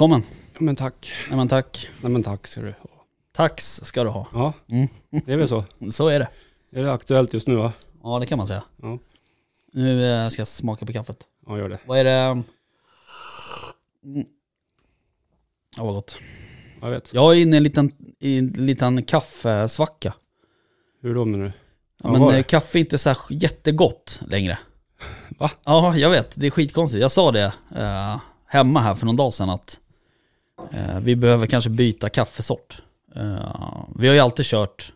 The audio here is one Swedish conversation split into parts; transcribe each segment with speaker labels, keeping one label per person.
Speaker 1: Välkommen.
Speaker 2: Ja, men tack.
Speaker 1: Nej men tack.
Speaker 2: Nej men tack ser du.
Speaker 1: Tax ska du ha.
Speaker 2: Ja,
Speaker 1: Mm.
Speaker 2: det är väl så.
Speaker 1: Så är det.
Speaker 2: Är det aktuellt just nu va?
Speaker 1: Ja det kan man säga.
Speaker 2: Ja.
Speaker 1: Nu eh, ska jag smaka på kaffet.
Speaker 2: Ja, gör det.
Speaker 1: Vad är det? Mm. Ja vad gott.
Speaker 2: Jag vet.
Speaker 1: Jag är inne i en liten, i en liten kaffesvacka.
Speaker 2: Hur då menar du?
Speaker 1: Ja,
Speaker 2: Ja,
Speaker 1: men
Speaker 2: var det?
Speaker 1: eh, kaffe är inte så här jättegott längre.
Speaker 2: Va?
Speaker 1: Ja, jag vet. Det är skitkonstigt. Jag sa det eh, hemma här för någon dag sedan att eh, vi behöver kanske byta kaffesort. Eh, vi har ju alltid kört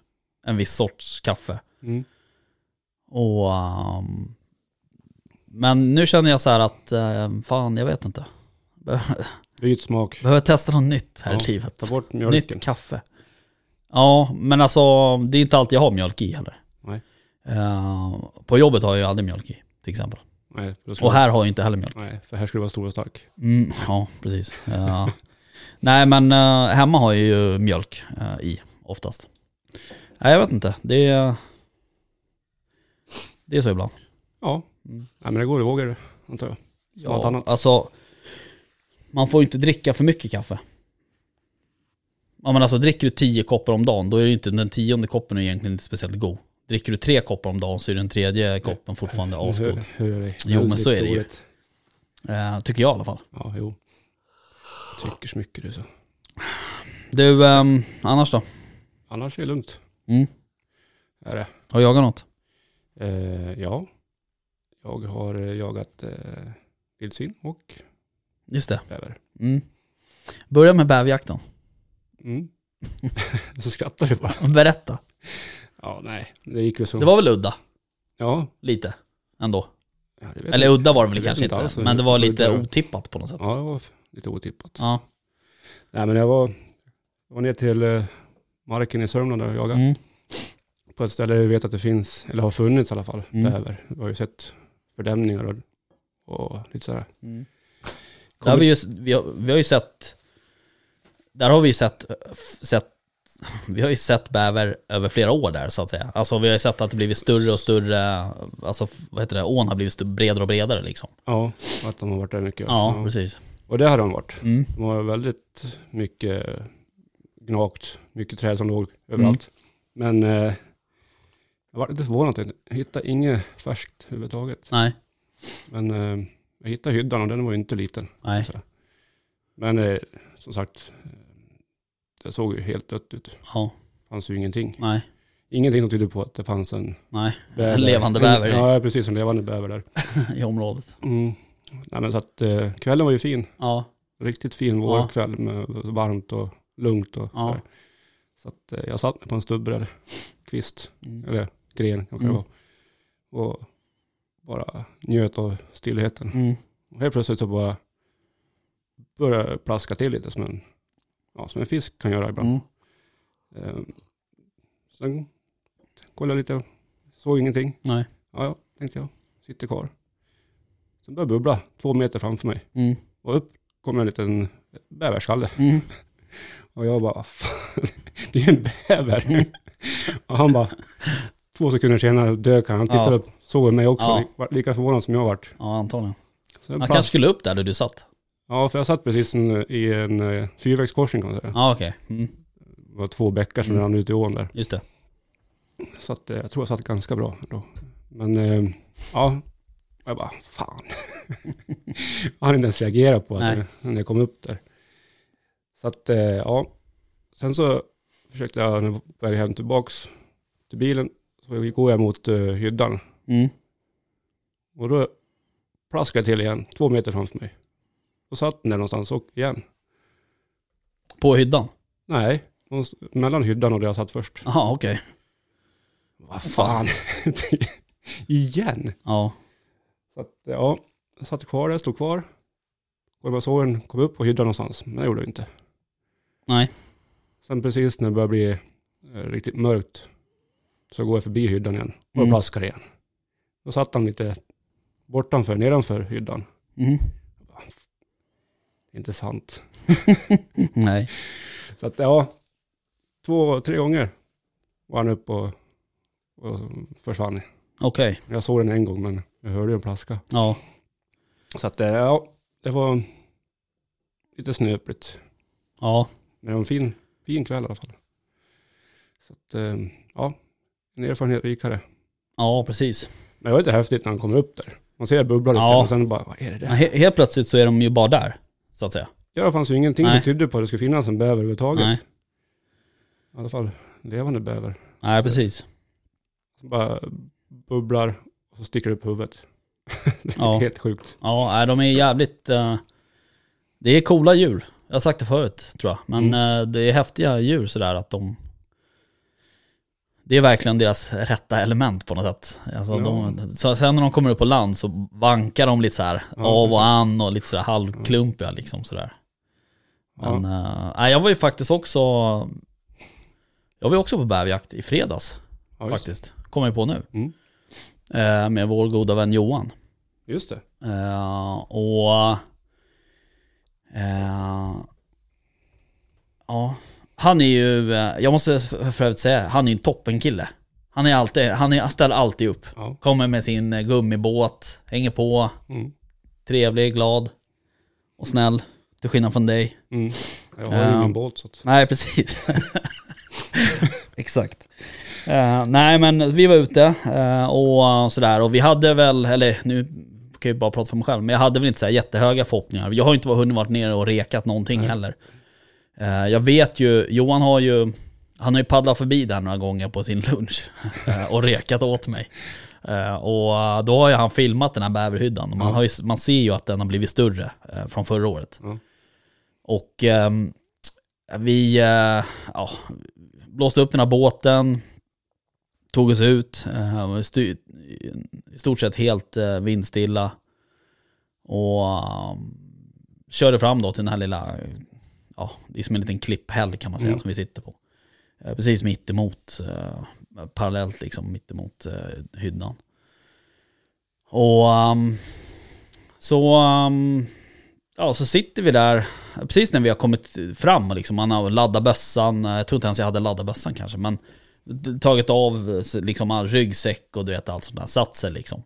Speaker 1: en viss sorts kaffe.
Speaker 2: Mm.
Speaker 1: Och, ehm, men nu känner jag så här att, eh, fan jag vet inte.
Speaker 2: Byt smak.
Speaker 1: behöver testa något nytt här
Speaker 2: Ja,
Speaker 1: i livet.
Speaker 2: Ta bort mjölken.
Speaker 1: Nytt kaffe. Ja, men alltså det är inte alltid jag har mjölk i heller.
Speaker 2: Nej.
Speaker 1: Eh, på jobbet har jag ju aldrig mjölk i, till exempel.
Speaker 2: Nej,
Speaker 1: Och här har jag inte heller mjölk.
Speaker 2: Nej, för här ska du vara stor och stark.
Speaker 1: Mm, ja, precis. Nej, men eh, hemma har jag ju mjölk eh, i oftast. Nej, jag vet inte. Det är, det är så ibland.
Speaker 2: Ja.
Speaker 1: Mm.
Speaker 2: Nej men det går i vågor antar jag. Som
Speaker 1: Ja,
Speaker 2: annat.
Speaker 1: alltså, man får ju inte dricka för mycket kaffe. Ja men alltså dricker du tio koppar om dagen, då är ju inte den tionde koppen egentligen inte speciellt god. Dricker du tre koppar om dagen så är den tredje koppen fortfarande asgod. Jo, men så är det ju. Eh, tycker jag i alla fall.
Speaker 2: Ja, jo. Tycker så mycket du så.
Speaker 1: Du, ehm, annars då?
Speaker 2: Annars är det lugnt.
Speaker 1: Mm.
Speaker 2: Är det.
Speaker 1: Har du jagat något?
Speaker 2: Eh, ja. Jag har eh, jagat eh, vildsvin och
Speaker 1: Just det.
Speaker 2: bäver.
Speaker 1: Mm. Börja med bäverjakten.
Speaker 2: Mm. så skrattar du bara.
Speaker 1: Berätta.
Speaker 2: Ja, nej. Det gick väl så.
Speaker 1: Det var väl udda?
Speaker 2: Ja.
Speaker 1: Lite. Ändå.
Speaker 2: ja
Speaker 1: Eller udda var det väl kanske
Speaker 2: inte alls.
Speaker 1: Men det var lite otippat på något sätt.
Speaker 2: Ja, det var lite otippat.
Speaker 1: Ja.
Speaker 2: Nej, men jag var, jag var ner till eh, marken i Sörmland där och jagade.
Speaker 1: Mm.
Speaker 2: På ett ställe där vi vet att det finns, eller har funnits i alla fall,
Speaker 1: Mm.
Speaker 2: bäver. Vi har ju sett fördämningar och, och lite sådär.
Speaker 1: Mm. Där har vi, ju, vi, har, vi har ju sett, där har vi ju sett, sett, vi har ju sett bäver över flera år där så att säga. Alltså vi har ju sett att det blivit större och större, alltså vad heter det, ån har blivit bredare och bredare liksom.
Speaker 2: Ja, att de har varit där mycket.
Speaker 1: Ja, precis.
Speaker 2: Och det har de varit.
Speaker 1: Mm.
Speaker 2: De har väldigt mycket gnagt, mycket träd som låg överallt. Men eh, jag var lite förvånad, jag hittade inget färskt överhuvudtaget.
Speaker 1: Nej,
Speaker 2: Men eh, jag hittade hyddan och den var ju inte liten.
Speaker 1: nej,
Speaker 2: Så. Men eh, som sagt, eh, det såg ju helt dött ut.
Speaker 1: ja,
Speaker 2: Det fanns ju ingenting.
Speaker 1: nej,
Speaker 2: Ingenting som tydde på att det fanns en
Speaker 1: nej.
Speaker 2: bäver.
Speaker 1: En levande bäver
Speaker 2: Ja, precis. En levande bäver där.
Speaker 1: i området.
Speaker 2: Mm. Nej, men så att eh, kvällen var ju fin.
Speaker 1: Ja,
Speaker 2: Riktigt fin vårkväll med varmt och lugnt och
Speaker 1: Ja.
Speaker 2: Så att eh, jag satt mig på en stubbe eller kvist,
Speaker 1: mm.
Speaker 2: eller gren kanske
Speaker 1: Mm.
Speaker 2: det var. Och bara njöt av stillheten.
Speaker 1: Mm.
Speaker 2: Och helt plötsligt så bara började det plaska till lite som en, ja, som en fisk kan göra ibland.
Speaker 1: Mm.
Speaker 2: Eh, sen kollade jag lite, såg ingenting.
Speaker 1: Nej.
Speaker 2: Ja, ja, tänkte jag. Sitter kvar. Sen började bubbla två meter framför mig.
Speaker 1: Mm.
Speaker 2: Och upp kom en liten bäverskalle.
Speaker 1: Mm.
Speaker 2: Och jag bara, "Vad fan, det är ju en bäver.
Speaker 1: Mm.
Speaker 2: och han bara, två sekunder senare dök han. Han tittade
Speaker 1: Ja.
Speaker 2: upp, såg mig också.
Speaker 1: Ja.
Speaker 2: Lika förvånad som jag varit.
Speaker 1: Ja, antagligen. Han kanske skulle upp där, där du satt.
Speaker 2: Ja, för jag satt precis en, i en eh, fyrvägskorsning kan man säga.
Speaker 1: Ja, okej. Mm.
Speaker 2: Det var två bäckar som
Speaker 1: Mm.
Speaker 2: rann ut i ån där.
Speaker 1: Just det.
Speaker 2: Så att, eh, jag tror jag satt ganska bra då. Men eh, ja, jag bara, fan. jag hann inte ens reagera på det, när jag kom upp där. Så att, eh, ja. Sen så försökte jag, när jag var hem tillbaks till bilen, så går jag mot uh, hyddan.
Speaker 1: Mm.
Speaker 2: Och då plaskade jag till igen, två meter framför mig. Då satt den där någonstans och igen.
Speaker 1: På hyddan?
Speaker 2: Nej, mellan hyddan och där jag satt först.
Speaker 1: Jaha, okej.
Speaker 2: Vad fan. igen.
Speaker 1: Ja.
Speaker 2: Så att, ja, jag satt kvar där, stod kvar. Och jag såg den kom upp på hyddan någonstans, men det gjorde det inte.
Speaker 1: Nej.
Speaker 2: Sen precis när det börjar bli eh, riktigt mörkt så går jag förbi hyddan igen och
Speaker 1: Mm.
Speaker 2: plaskar igen. Då satt han lite bortanför, nedanför hyddan.
Speaker 1: Mm.
Speaker 2: Inte sant.
Speaker 1: Nej.
Speaker 2: Så att ja, två, tre gånger var han upp och, och försvann.
Speaker 1: Okej.
Speaker 2: Jag såg den en gång men jag hörde ju en plaska.
Speaker 1: Ja.
Speaker 2: Så att eh, ja, det var lite snöpligt.
Speaker 1: Ja.
Speaker 2: Men det var en fin, fin kväll i alla fall. Så att eh, ja, en erfarenhet rikare.
Speaker 1: Ja, precis.
Speaker 2: Men det var lite häftigt när han kommer upp där. Man ser bubbla lite
Speaker 1: Ja.
Speaker 2: och sen bara, vad är det där?
Speaker 1: Men he- helt plötsligt så är de ju bara där, så att säga.
Speaker 2: Ja, det fanns ju ingenting
Speaker 1: Nej.
Speaker 2: som tydde på att det skulle finnas en bäver överhuvudtaget.
Speaker 1: Nej.
Speaker 2: I alla fall levande bäver.
Speaker 1: Nej, precis.
Speaker 2: Bara bubblar och så sticker det upp huvudet. det är
Speaker 1: Ja.
Speaker 2: helt sjukt.
Speaker 1: Ja, de är jävligt... eh, det är coola djur. Jag har sagt det förut, tror jag. Men eh, det är häftiga djur sådär att de... Det är verkligen deras rätta element på något sätt. Alltså,
Speaker 2: Ja.
Speaker 1: de, så sen när de kommer upp på land så vankar de lite så här
Speaker 2: Ja,
Speaker 1: av och an och lite så här halvklumpiga liksom sådär.
Speaker 2: Ja.
Speaker 1: Men nej, jag var ju faktiskt också... Jag var ju också på bäverjakt i fredags
Speaker 2: Ja,
Speaker 1: faktiskt. Kommer jag på nu.
Speaker 2: Mm.
Speaker 1: Eh, med vår goda vän Johan.
Speaker 2: just det.
Speaker 1: Eh, och... eh, ja, han är ju, jag måste för övrigt säga, han är ju en toppenkille. Han är alltid, han, är, ställer alltid upp.
Speaker 2: Ja.
Speaker 1: Kommer med sin gummibåt, hänger på,
Speaker 2: Mm.
Speaker 1: trevlig, glad och snäll. Till skillnad från dig.
Speaker 2: Mm. Jag har ju
Speaker 1: Ja.
Speaker 2: ingen båt så att...
Speaker 1: Nej, precis. Exakt. Eh, nej, men vi var ute eh, och sådär. Och vi hade väl, eller nu kan jag ju bara prata för mig själv, men jag hade väl inte så jättehöga förhoppningar. Jag har inte hunnit varit nere och rekat någonting
Speaker 2: Nej.
Speaker 1: heller. Eh, jag vet ju, Johan har ju, han har ju paddlat förbi där några gånger på sin lunch och rekat åt mig. Och då har ju han filmat den här bäverhyddan. Och man,
Speaker 2: Ja.
Speaker 1: har ju, man ser ju att den har blivit större från förra året.
Speaker 2: Ja.
Speaker 1: Och ehm, vi ja, blåste upp den här båten, tog oss ut, eh, i stort sett helt eh, vindstilla. Och ehm, körde fram då till den här lilla, ja det är som en liten klipphäll kan man säga
Speaker 2: Mm.
Speaker 1: som vi sitter på. Eh, precis mitt emot, parallellt liksom mitt emot hyddan. Och ehm, så, ehm, ja så sitter vi där, precis när vi har kommit fram och liksom, man har laddat bössan, jag tror inte ens jag hade laddat bössan kanske, men tagit av liksom all ryggsäck och du vet allt sånt där, satt sig liksom.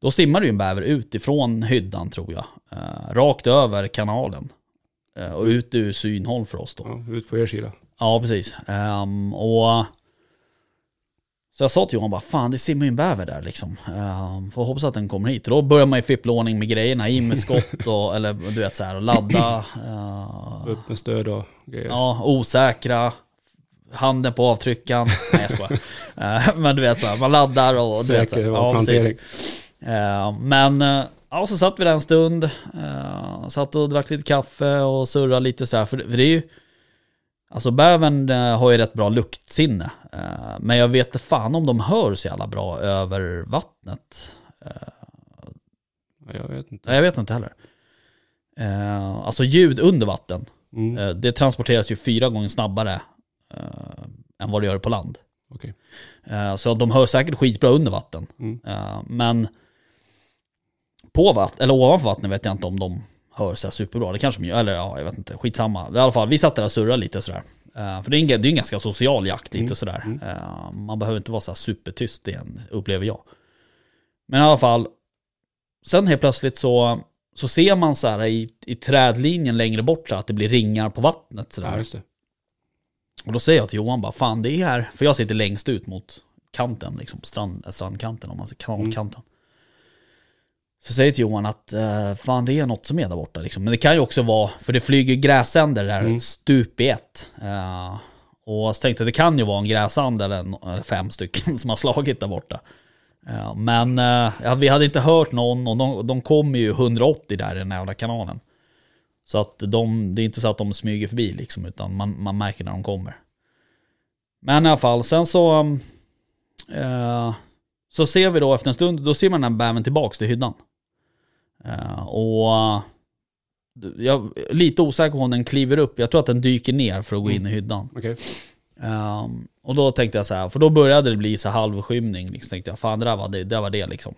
Speaker 1: Då simmar ju en bäver utifrån hyddan tror jag, eh, rakt över kanalen. Eh, och ut ur synhåll för oss då.
Speaker 2: Ja, ut på er sida.
Speaker 1: Ja, precis. Ehm, och så jag sa till Johan bara, fan det simmar ju en bäver där liksom. Um, får hoppas att den kommer hit. Och då börjar man ju fippla ordning med grejerna, in med skott och, eller du vet så här, och ladda. eh,
Speaker 2: Upp med stöd och grejer.
Speaker 1: ja, osäkra. Handen på avtryckaren. Nej jag skojar. Eh, men du vet, man laddar och du vet, så ja, precis. Eh, men eh, ja, så satt vi där en stund. satt och drack lite kaffe och surrade lite så här. För, det är ju... Alltså bävern har ju rätt bra luktsinne. Men jag vet inte fan om de hör så jävla bra över vattnet.
Speaker 2: Ja, jag vet inte.
Speaker 1: Jag vet inte heller. Alltså ljud under vatten.
Speaker 2: Mm.
Speaker 1: Det transporteras ju fyra gånger snabbare eh, än vad det gör på land.
Speaker 2: Okej.
Speaker 1: Eh, så de hör säkert skitbra under vatten.
Speaker 2: Mm.
Speaker 1: Eh, men på vatten, eller ovanför vattnet vet jag inte om de hör så superbra. Det kanske de gör, eller ja, jag vet inte. Skitsamma. I alla fall, vi satt där och surrade lite sådär. Eh, för det är, en, det är en ganska social jakt lite
Speaker 2: Mm.
Speaker 1: sådär.
Speaker 2: Mm.
Speaker 1: Eh, man behöver inte vara så supertyst igen, upplever jag. Men i alla fall, sen helt plötsligt så, så ser man så här i, i trädlinjen längre bort så att det blir ringar på vattnet sådär.
Speaker 2: Ja, just det.
Speaker 1: Och då säger jag till Johan bara, fan det är här, för jag sitter längst ut mot kanten, liksom strand, äh, strandkanten om man säger kanalkanten. Så säger jag till Johan att, eh, fan det är något som är där borta liksom. Men det kan ju också vara, för det flyger gräsänder där
Speaker 2: Mm.
Speaker 1: stup i ett. Eh, och så tänkte jag det kan ju vara en gräsand eller, fem stycken som har slagit där borta. Eh, men eh, ja, vi hade inte hört någon och de, de kommer ju 180 där i den här kanalen. Så att de, det är inte så att de smyger förbi liksom, utan man, man märker när de kommer. Men i alla fall, sen så... Eh, så ser vi då efter en stund, då ser man den här bävern tillbaks till hyddan. Eh, och jag är lite osäker på om den kliver upp. Jag tror att den dyker ner för att gå in i hyddan.
Speaker 2: Okej.
Speaker 1: Ehm, och då tänkte jag så här, för då började det bli så halvskymning. Liksom, tänkte jag, fan det där var det, det var det liksom.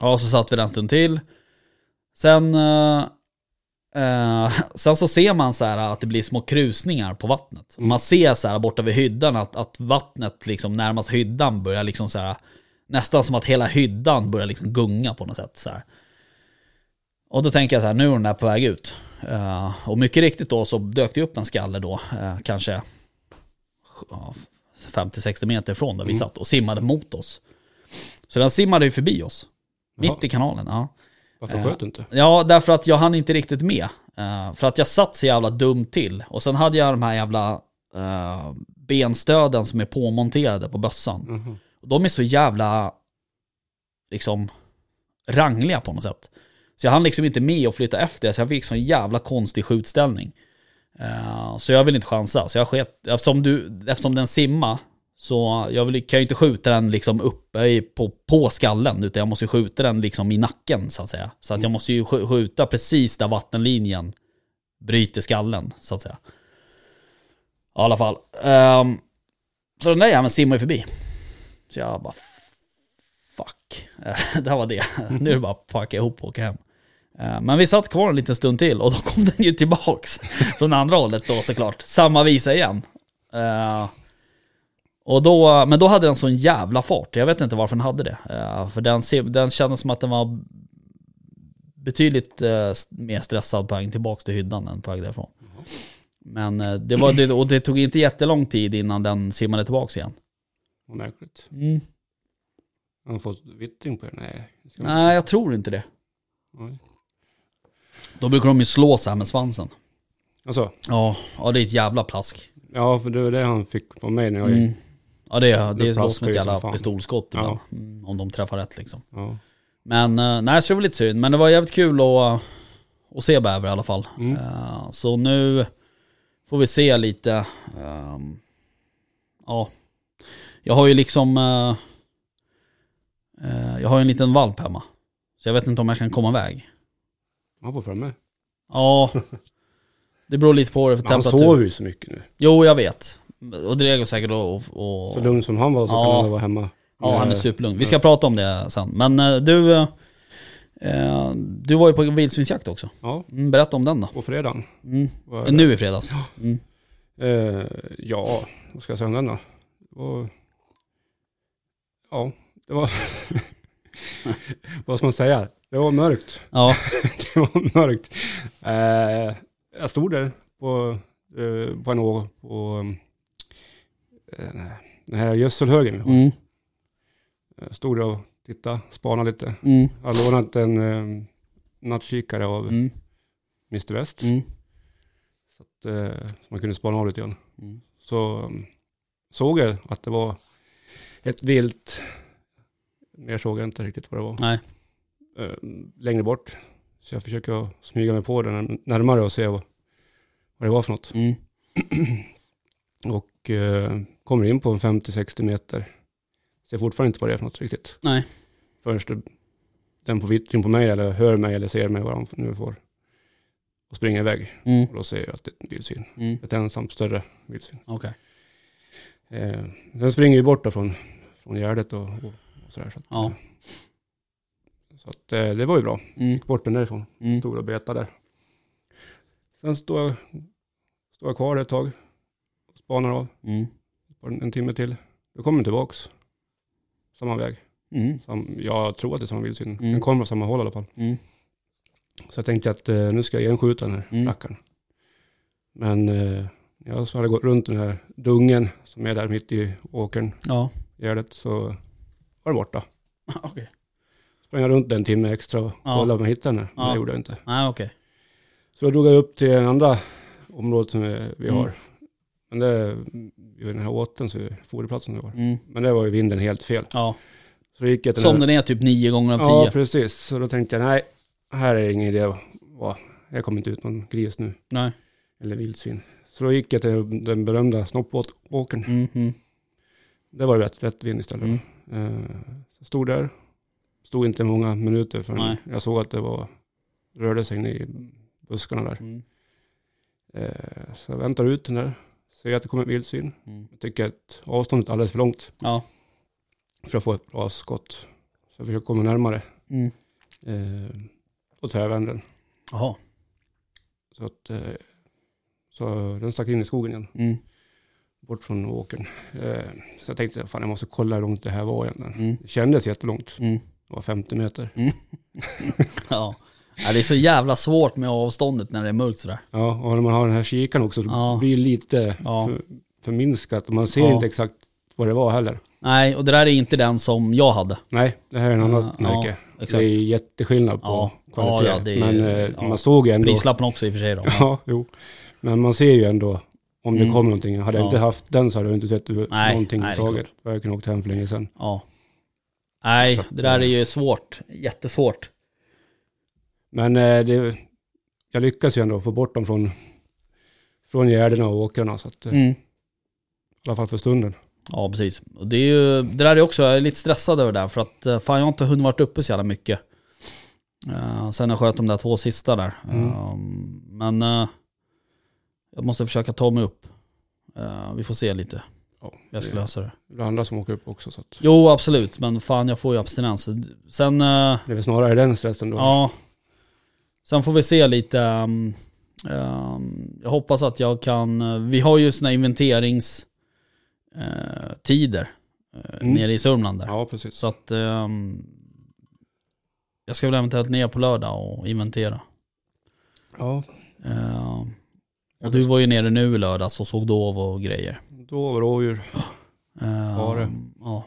Speaker 1: Ja, så satt vi den en stund till. Sen, eh, sen så ser man så här att det blir små krusningar på vattnet.
Speaker 2: Mm.
Speaker 1: Man ser så här borta vid hyddan att, att vattnet liksom närmast hyddan börjar liksom så här nästan som att hela hyddan börjar liksom gunga på något sätt. Så här. Och då tänker jag så här, nu är den där på väg ut. Eh, och mycket riktigt då så dök det upp en skalle då, eh, kanske ja, 50-60 meter ifrån där vi
Speaker 2: Mm.
Speaker 1: satt och simmade mot oss. Så den simmade ju förbi oss.
Speaker 2: Jaha.
Speaker 1: Mitt i kanalen. Ja.
Speaker 2: Varför
Speaker 1: Eh,
Speaker 2: sköt du inte?
Speaker 1: ja, därför att jag hann inte riktigt med. Eh, för att jag satt så jävla dumt till. Och sen hade jag de här jävla eh, benstöden som är påmonterade på bössan.
Speaker 2: Mhm.
Speaker 1: Och de är så jävla liksom rangliga på något sätt. Så jag hann liksom inte med att flytta efter, så jag fick sån jävla konstig skjutställning. Så jag vill inte chansa. Så jag sket, eftersom, du, eftersom den simma så jag vill, kan ju inte skjuta den liksom uppe i, på, på skallen, utan jag måste ju skjuta den liksom i nacken så att säga. Så att jag måste ju sk- skjuta precis där vattenlinjen bryter skallen, så att säga. I alla fall. Ehm, så den där jäveln simmar ju förbi. Så jag bara, fuck. det här var det. Nu är det bara att packa ihop och åka hem. Eh, Men vi satt kvar en liten stund till och då kom den ju tillbaks från andra hållet då såklart. Samma visa igen. Och då, men då hade den sån jävla fart. Jag vet inte varför den hade det. Eh, För den, den kändes som att den var betydligt eh, mer stressad på väg tillbaks till hyddan än på väg därifrån. Men eh, det var det, och det tog inte jättelång tid innan den simmade tillbaks igen.
Speaker 2: Vad märkligt.
Speaker 1: Mm.
Speaker 2: Han har fått vittring på det? Nej.
Speaker 1: Nej, jag tror inte det.
Speaker 2: Nej.
Speaker 1: Då brukar de ju slå så här med svansen.
Speaker 2: Alltså,
Speaker 1: Ja, ja det är ett jävla plask.
Speaker 2: ja för det var det han fick på mig när jag
Speaker 1: Mm. Ja det, är- det är
Speaker 2: plaskar
Speaker 1: ett jävla pistolskott
Speaker 2: Ja.
Speaker 1: ibland. Mm, Om de träffar rätt liksom.
Speaker 2: Ja.
Speaker 1: Men eh, nej, så det var lite synd. Men det var jävligt kul att, att se bäver i alla fall.
Speaker 2: Mm.
Speaker 1: Eh, Så nu får vi se lite. ehm, Ja, jag har ju liksom... eh, eh, Jag har ju en liten valp hemma. Så jag vet inte om jag kan komma iväg.
Speaker 2: Han får framme.
Speaker 1: Ja, det beror lite på det för
Speaker 2: Men han
Speaker 1: temperatur.
Speaker 2: sover ju så mycket nu.
Speaker 1: Jo, jag vet. Och det säkert att... Och,
Speaker 2: Så lugn som han var så
Speaker 1: Ja.
Speaker 2: kan han vara hemma.
Speaker 1: Ja, han är
Speaker 2: med-
Speaker 1: superlugn. Vi ska prata om det sen. Men eh, du, eh, eh, du var ju på vildsvinsjakt också.
Speaker 2: Ja,
Speaker 1: Mm, berätta om den då.
Speaker 2: på fredagen.
Speaker 1: Mm. Nu i fredags. Mm.
Speaker 2: Eh, ja, vad ska jag säga om den då? Var... Ja, det var... vad ska man säga? Det var mörkt.
Speaker 1: Ja,
Speaker 2: det var mörkt. Eh, jag stod där på, eh, på en å på eh, den här gödselhögen. vi har.
Speaker 1: mm.
Speaker 2: Stod där och tittade, spanade lite.
Speaker 1: Mm.
Speaker 2: Jag hade lånat en eh, nattkikare av
Speaker 1: Mm.
Speaker 2: Mr West.
Speaker 1: Mm.
Speaker 2: Så att eh, man kunde spana av lite grann.
Speaker 1: Mm.
Speaker 2: Så um, såg jag att det var ett vilt. Mer såg jag inte riktigt vad det var.
Speaker 1: Nej.
Speaker 2: Eh, längre bort. Så jag försöker smyga mig på den närmare och se vad, vad det var för något.
Speaker 1: Mm.
Speaker 2: Och eh, kommer in på en 50-60 meter. Ser fortfarande inte vad det är för något riktigt.
Speaker 1: Nej.
Speaker 2: Först den får vittring på mig eller hör mig eller ser mig vad de nu får. Och springer iväg.
Speaker 1: Mm.
Speaker 2: Och då ser jag att det är ett vildsvin.
Speaker 1: Mm.
Speaker 2: Ett ensamt större vildsvin.
Speaker 1: Okej.
Speaker 2: Eh, den springer ju bort då från, från gärdet och, och, och sådär. Så att,
Speaker 1: Ja.
Speaker 2: så att eh, det var ju bra.
Speaker 1: Mm.
Speaker 2: Gick bort den därifrån.
Speaker 1: Mm.
Speaker 2: Stod och betade där. Sen står jag, står jag kvar ett tag. Spanar av.
Speaker 1: Mm.
Speaker 2: En, timme till. Då kommer den tillbaks. Samma väg.
Speaker 1: Mm.
Speaker 2: Sam, jag tror att det är samma vildsvin.
Speaker 1: Mm.
Speaker 2: Den kommer från samma håll i alla fall.
Speaker 1: Mm.
Speaker 2: Så jag tänkte att eh, nu ska jag genskjuta den här
Speaker 1: Mm.
Speaker 2: rackaren. Men eh, jag hade gått runt den här dungen som är där mitt i åkern,
Speaker 1: Ja.
Speaker 2: gärdet, så var den borta.
Speaker 1: Okej.
Speaker 2: Sprang jag runt en timme extra och
Speaker 1: Ja.
Speaker 2: kollade om jag hittade den. här. Men
Speaker 1: Ja.
Speaker 2: det gjorde jag inte.
Speaker 1: Nej, okej.
Speaker 2: Så då drog jag upp till en andra område som vi, vi
Speaker 1: Mm.
Speaker 2: har. Men det, vid den här åten, så foderplatsen vi har.
Speaker 1: Mm.
Speaker 2: Men det var ju vinden helt fel.
Speaker 1: Ja.
Speaker 2: Så gick jag till
Speaker 1: Som
Speaker 2: den här,
Speaker 1: är typ nio gånger av
Speaker 2: Ja,
Speaker 1: tio.
Speaker 2: precis. Så då tänkte jag, nej, här är det ingen idé att. Jag kommer inte ut någon gris nu.
Speaker 1: Nej.
Speaker 2: Eller vildsvin. Så då gick jag till den berömda snoppåkern.
Speaker 1: Mm. Mm.
Speaker 2: Det var rätt, rätt vind istället.
Speaker 1: Mm.
Speaker 2: Så stod där. Stod inte många minuter förrän
Speaker 1: Nej.
Speaker 2: jag såg att det var rörde sig i buskarna där.
Speaker 1: Mm.
Speaker 2: Eh, så jag väntar ut den där. Ser att det kommer vildsvin.
Speaker 1: Mm.
Speaker 2: Jag tycker att avståndet är alldeles för långt
Speaker 1: Ja.
Speaker 2: för att få ett bra skott. Så jag försöker komma närmare.
Speaker 1: Mm.
Speaker 2: Eh, och tvärvänder den.
Speaker 1: Jaha.
Speaker 2: Så att eh, så den stack in i skogen igen.
Speaker 1: Mm.
Speaker 2: Bort från åkern. Eh, så jag tänkte, fan jag måste kolla hur långt det här var egentligen.
Speaker 1: Mm.
Speaker 2: Det kändes jättelångt.
Speaker 1: Mm.
Speaker 2: Det var 50 meter.
Speaker 1: Ja. Ja. Det är så jävla svårt med avståndet när det är mörkt sådär.
Speaker 2: Ja, och när man har den här kikaren också, så
Speaker 1: Ja.
Speaker 2: blir det lite
Speaker 1: Ja.
Speaker 2: för, förminskat. Man ser
Speaker 1: Ja.
Speaker 2: inte exakt vad det var heller.
Speaker 1: Nej, och det där är inte den som jag hade.
Speaker 2: Nej, det här är en annat
Speaker 1: Ja,
Speaker 2: märke.
Speaker 1: Exakt.
Speaker 2: Det är jätteskillnad på
Speaker 1: Ja.
Speaker 2: kvalitet.
Speaker 1: Ja, det är-
Speaker 2: Men eh,
Speaker 1: ja.
Speaker 2: man såg ju ändå...
Speaker 1: Prislappen också i och för sig då. men-
Speaker 2: Ja, jo. Men man ser ju ändå om det
Speaker 1: Mm.
Speaker 2: kommer någonting. Hade jag
Speaker 1: Ja.
Speaker 2: inte haft den så hade jag inte sett
Speaker 1: Nej,
Speaker 2: någonting
Speaker 1: är
Speaker 2: överhuvudtaget. Jag kunnat åkt hem för länge sedan.
Speaker 1: Ja. Nej,
Speaker 2: att,
Speaker 1: det där är
Speaker 2: eh,
Speaker 1: ju svårt. Jättesvårt.
Speaker 2: Men eh, det, jag lyckas ju ändå få bort dem från, från gärdena och åkrarna. Så att, eh,
Speaker 1: Mm.
Speaker 2: I alla fall för stunden.
Speaker 1: Ja, precis. Och det är ju, det där är också, jag är lite stressad över det där för att eh, fan jag har inte hunnit varit uppe så jävla mycket. Uh, sen jag sköt de där två sista där.
Speaker 2: Mm.
Speaker 1: Eh, men eh, jag måste försöka ta mig upp. Vi får se lite.
Speaker 2: Ja,
Speaker 1: Jag ska lösa det.
Speaker 2: det är andra som åker upp också. Så att,
Speaker 1: Jo, absolut. Men fan jag får ju abstinens. Sen,
Speaker 2: det är väl snarare den stressen då.
Speaker 1: ja. Sen får vi se lite. um, um, jag hoppas att jag kan, eh, vi har ju såna inventeringstider uh, eh,
Speaker 2: Mm.
Speaker 1: nere i Sörmland där.
Speaker 2: Ja, precis.
Speaker 1: Så att ehm, jag ska väl eventuellt ner på lördag och inventera.
Speaker 2: Ja,
Speaker 1: Ehm, och du var ju nere nu i lördags och såg dov och grejer.
Speaker 2: då var rådjur.
Speaker 1: Ehm,
Speaker 2: Var det?
Speaker 1: Ja.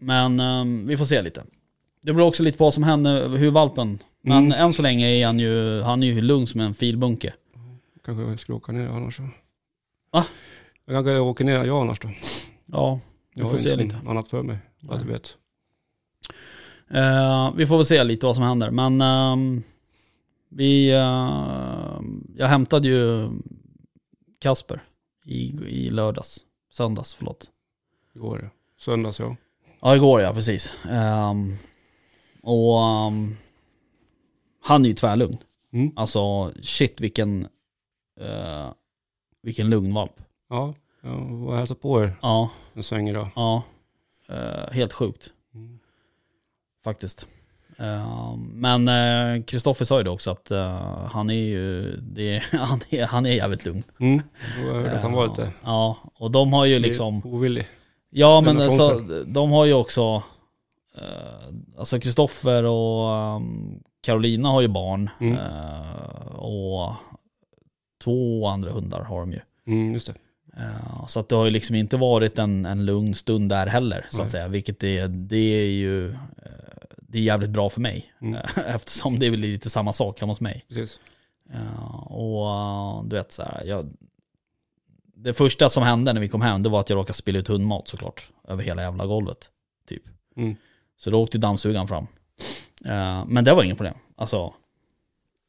Speaker 1: Men ehm, vi får se lite. Det beror också lite på vad som händer, hur valpen. Men
Speaker 2: Mm.
Speaker 1: än så länge är han ju, han är ju lugn som en filbunke.
Speaker 2: Kanske jag skulle åka ner annars.
Speaker 1: Va?
Speaker 2: Jag kanske åker ner jag annars då.
Speaker 1: Ja, vi
Speaker 2: Jag
Speaker 1: får se lite.
Speaker 2: annat för mig. Vad du vet.
Speaker 1: Eh, vi får väl se lite vad som händer. Men ehm, vi... eh, jag hämtade ju Kasper i, i lördags. Söndags, förlåt.
Speaker 2: Igår ja. Söndags ja.
Speaker 1: Ja, igår ja, precis. Ehm, och ehm, han är ju tvärlugn.
Speaker 2: Mm.
Speaker 1: Alltså shit vilken, uh, vilken lugn valp.
Speaker 2: Ja, jag var och hälsade på er
Speaker 1: Ja,
Speaker 2: en sväng idag.
Speaker 1: ja. Eh, helt sjukt
Speaker 2: Mm.
Speaker 1: faktiskt. Ehm, men eh, Kristoffer sa ju det också att eh, han är ju, det, han, är, han är jävligt lugn.
Speaker 2: Mm. Jag hörde att han var
Speaker 1: Ja,
Speaker 2: lite
Speaker 1: Ja, och de har ju liksom...
Speaker 2: ovillig.
Speaker 1: Ja men alltså, de har ju också... eh, alltså Kristoffer och ehm, Carolina har ju barn.
Speaker 2: Mm.
Speaker 1: eh, och två andra hundar har de ju.
Speaker 2: Mm, just det.
Speaker 1: Eh, så att det har ju liksom inte varit en, en lugn stund där heller så
Speaker 2: Nej.
Speaker 1: att säga. Vilket är, det är ju... eh, det är jävligt bra för mig.
Speaker 2: Mm.
Speaker 1: Eftersom det är väl lite samma sak hemma hos mig.
Speaker 2: Precis.
Speaker 1: Och du vet så här, jag, Det första som hände när vi kom hem, det var att jag råkade spilla ut hundmat såklart. Över hela jävla golvet. Typ.
Speaker 2: Mm.
Speaker 1: Så då åkte dammsugaren fram. Eh, men det var inget problem. Alltså,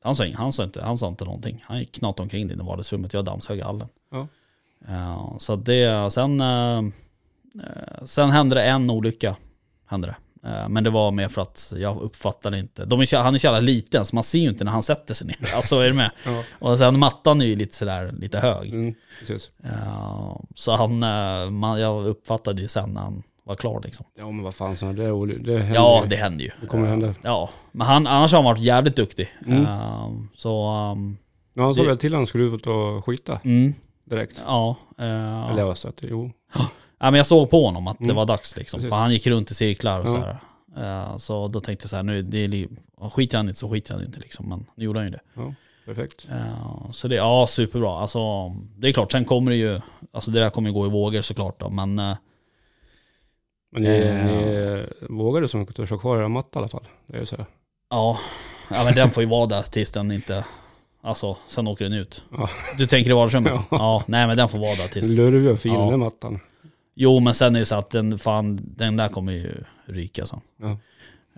Speaker 1: han sa, han sa, inte, han sa inte någonting. Han gick knatade omkring i vardagsrummet, jag dammsög hallen.
Speaker 2: Ja.
Speaker 1: Eh, så det, sen, eh, sen hände det en olycka. Hände det. Eh, Men det var mer för att jag uppfattade inte. De är, han är så jävla liten så man ser ju inte när han sätter sig ner. Alltså är du med?
Speaker 2: Ja.
Speaker 1: Och sen mattan är ju lite sådär, lite hög.
Speaker 2: Mm,
Speaker 1: Så han, man, jag uppfattade ju sen när han var klar liksom.
Speaker 2: Ja men vad fan, så det, är- det händer
Speaker 1: Ja, det händer ju.
Speaker 2: Det kommer hända.
Speaker 1: Ja, men han, annars har han varit jävligt duktig.
Speaker 2: Mm.
Speaker 1: Eh, Så, um,
Speaker 2: Men han sa
Speaker 1: det-
Speaker 2: väl till att han skulle ut och skita
Speaker 1: mm,
Speaker 2: direkt.
Speaker 1: ja. eh,
Speaker 2: Eller så att, jo.
Speaker 1: Ja men jag såg på honom att det
Speaker 2: Mm.
Speaker 1: var dags liksom.
Speaker 2: Precis.
Speaker 1: För han gick runt i cirklar och
Speaker 2: Ja.
Speaker 1: så här. Eh, Så då tänkte jag så här, nu det är skiter han inte så skiter han inte liksom. Men nu gjorde han ju det.
Speaker 2: Perfekt.
Speaker 1: Eh, Så det, ja superbra. Alltså det är klart, sen kommer det ju, alltså det där kommer ju gå i vågor såklart då. Men eh,
Speaker 2: Men ni,
Speaker 1: Eh,
Speaker 2: ni vågade som törs ha kvar era matta i alla fall. Det är ju så.
Speaker 1: ja, ja men den får ju vara där tills den inte, alltså sen åker den ut.
Speaker 2: Ja.
Speaker 1: Du tänker i vardagsrummet?
Speaker 2: Ja.
Speaker 1: Ja. nej men den får vara där tills
Speaker 2: Lurvig och fin
Speaker 1: Ja.
Speaker 2: den mattan.
Speaker 1: Jo men sen är det så att den, fan, den där kommer ju ryka sen.
Speaker 2: Ja.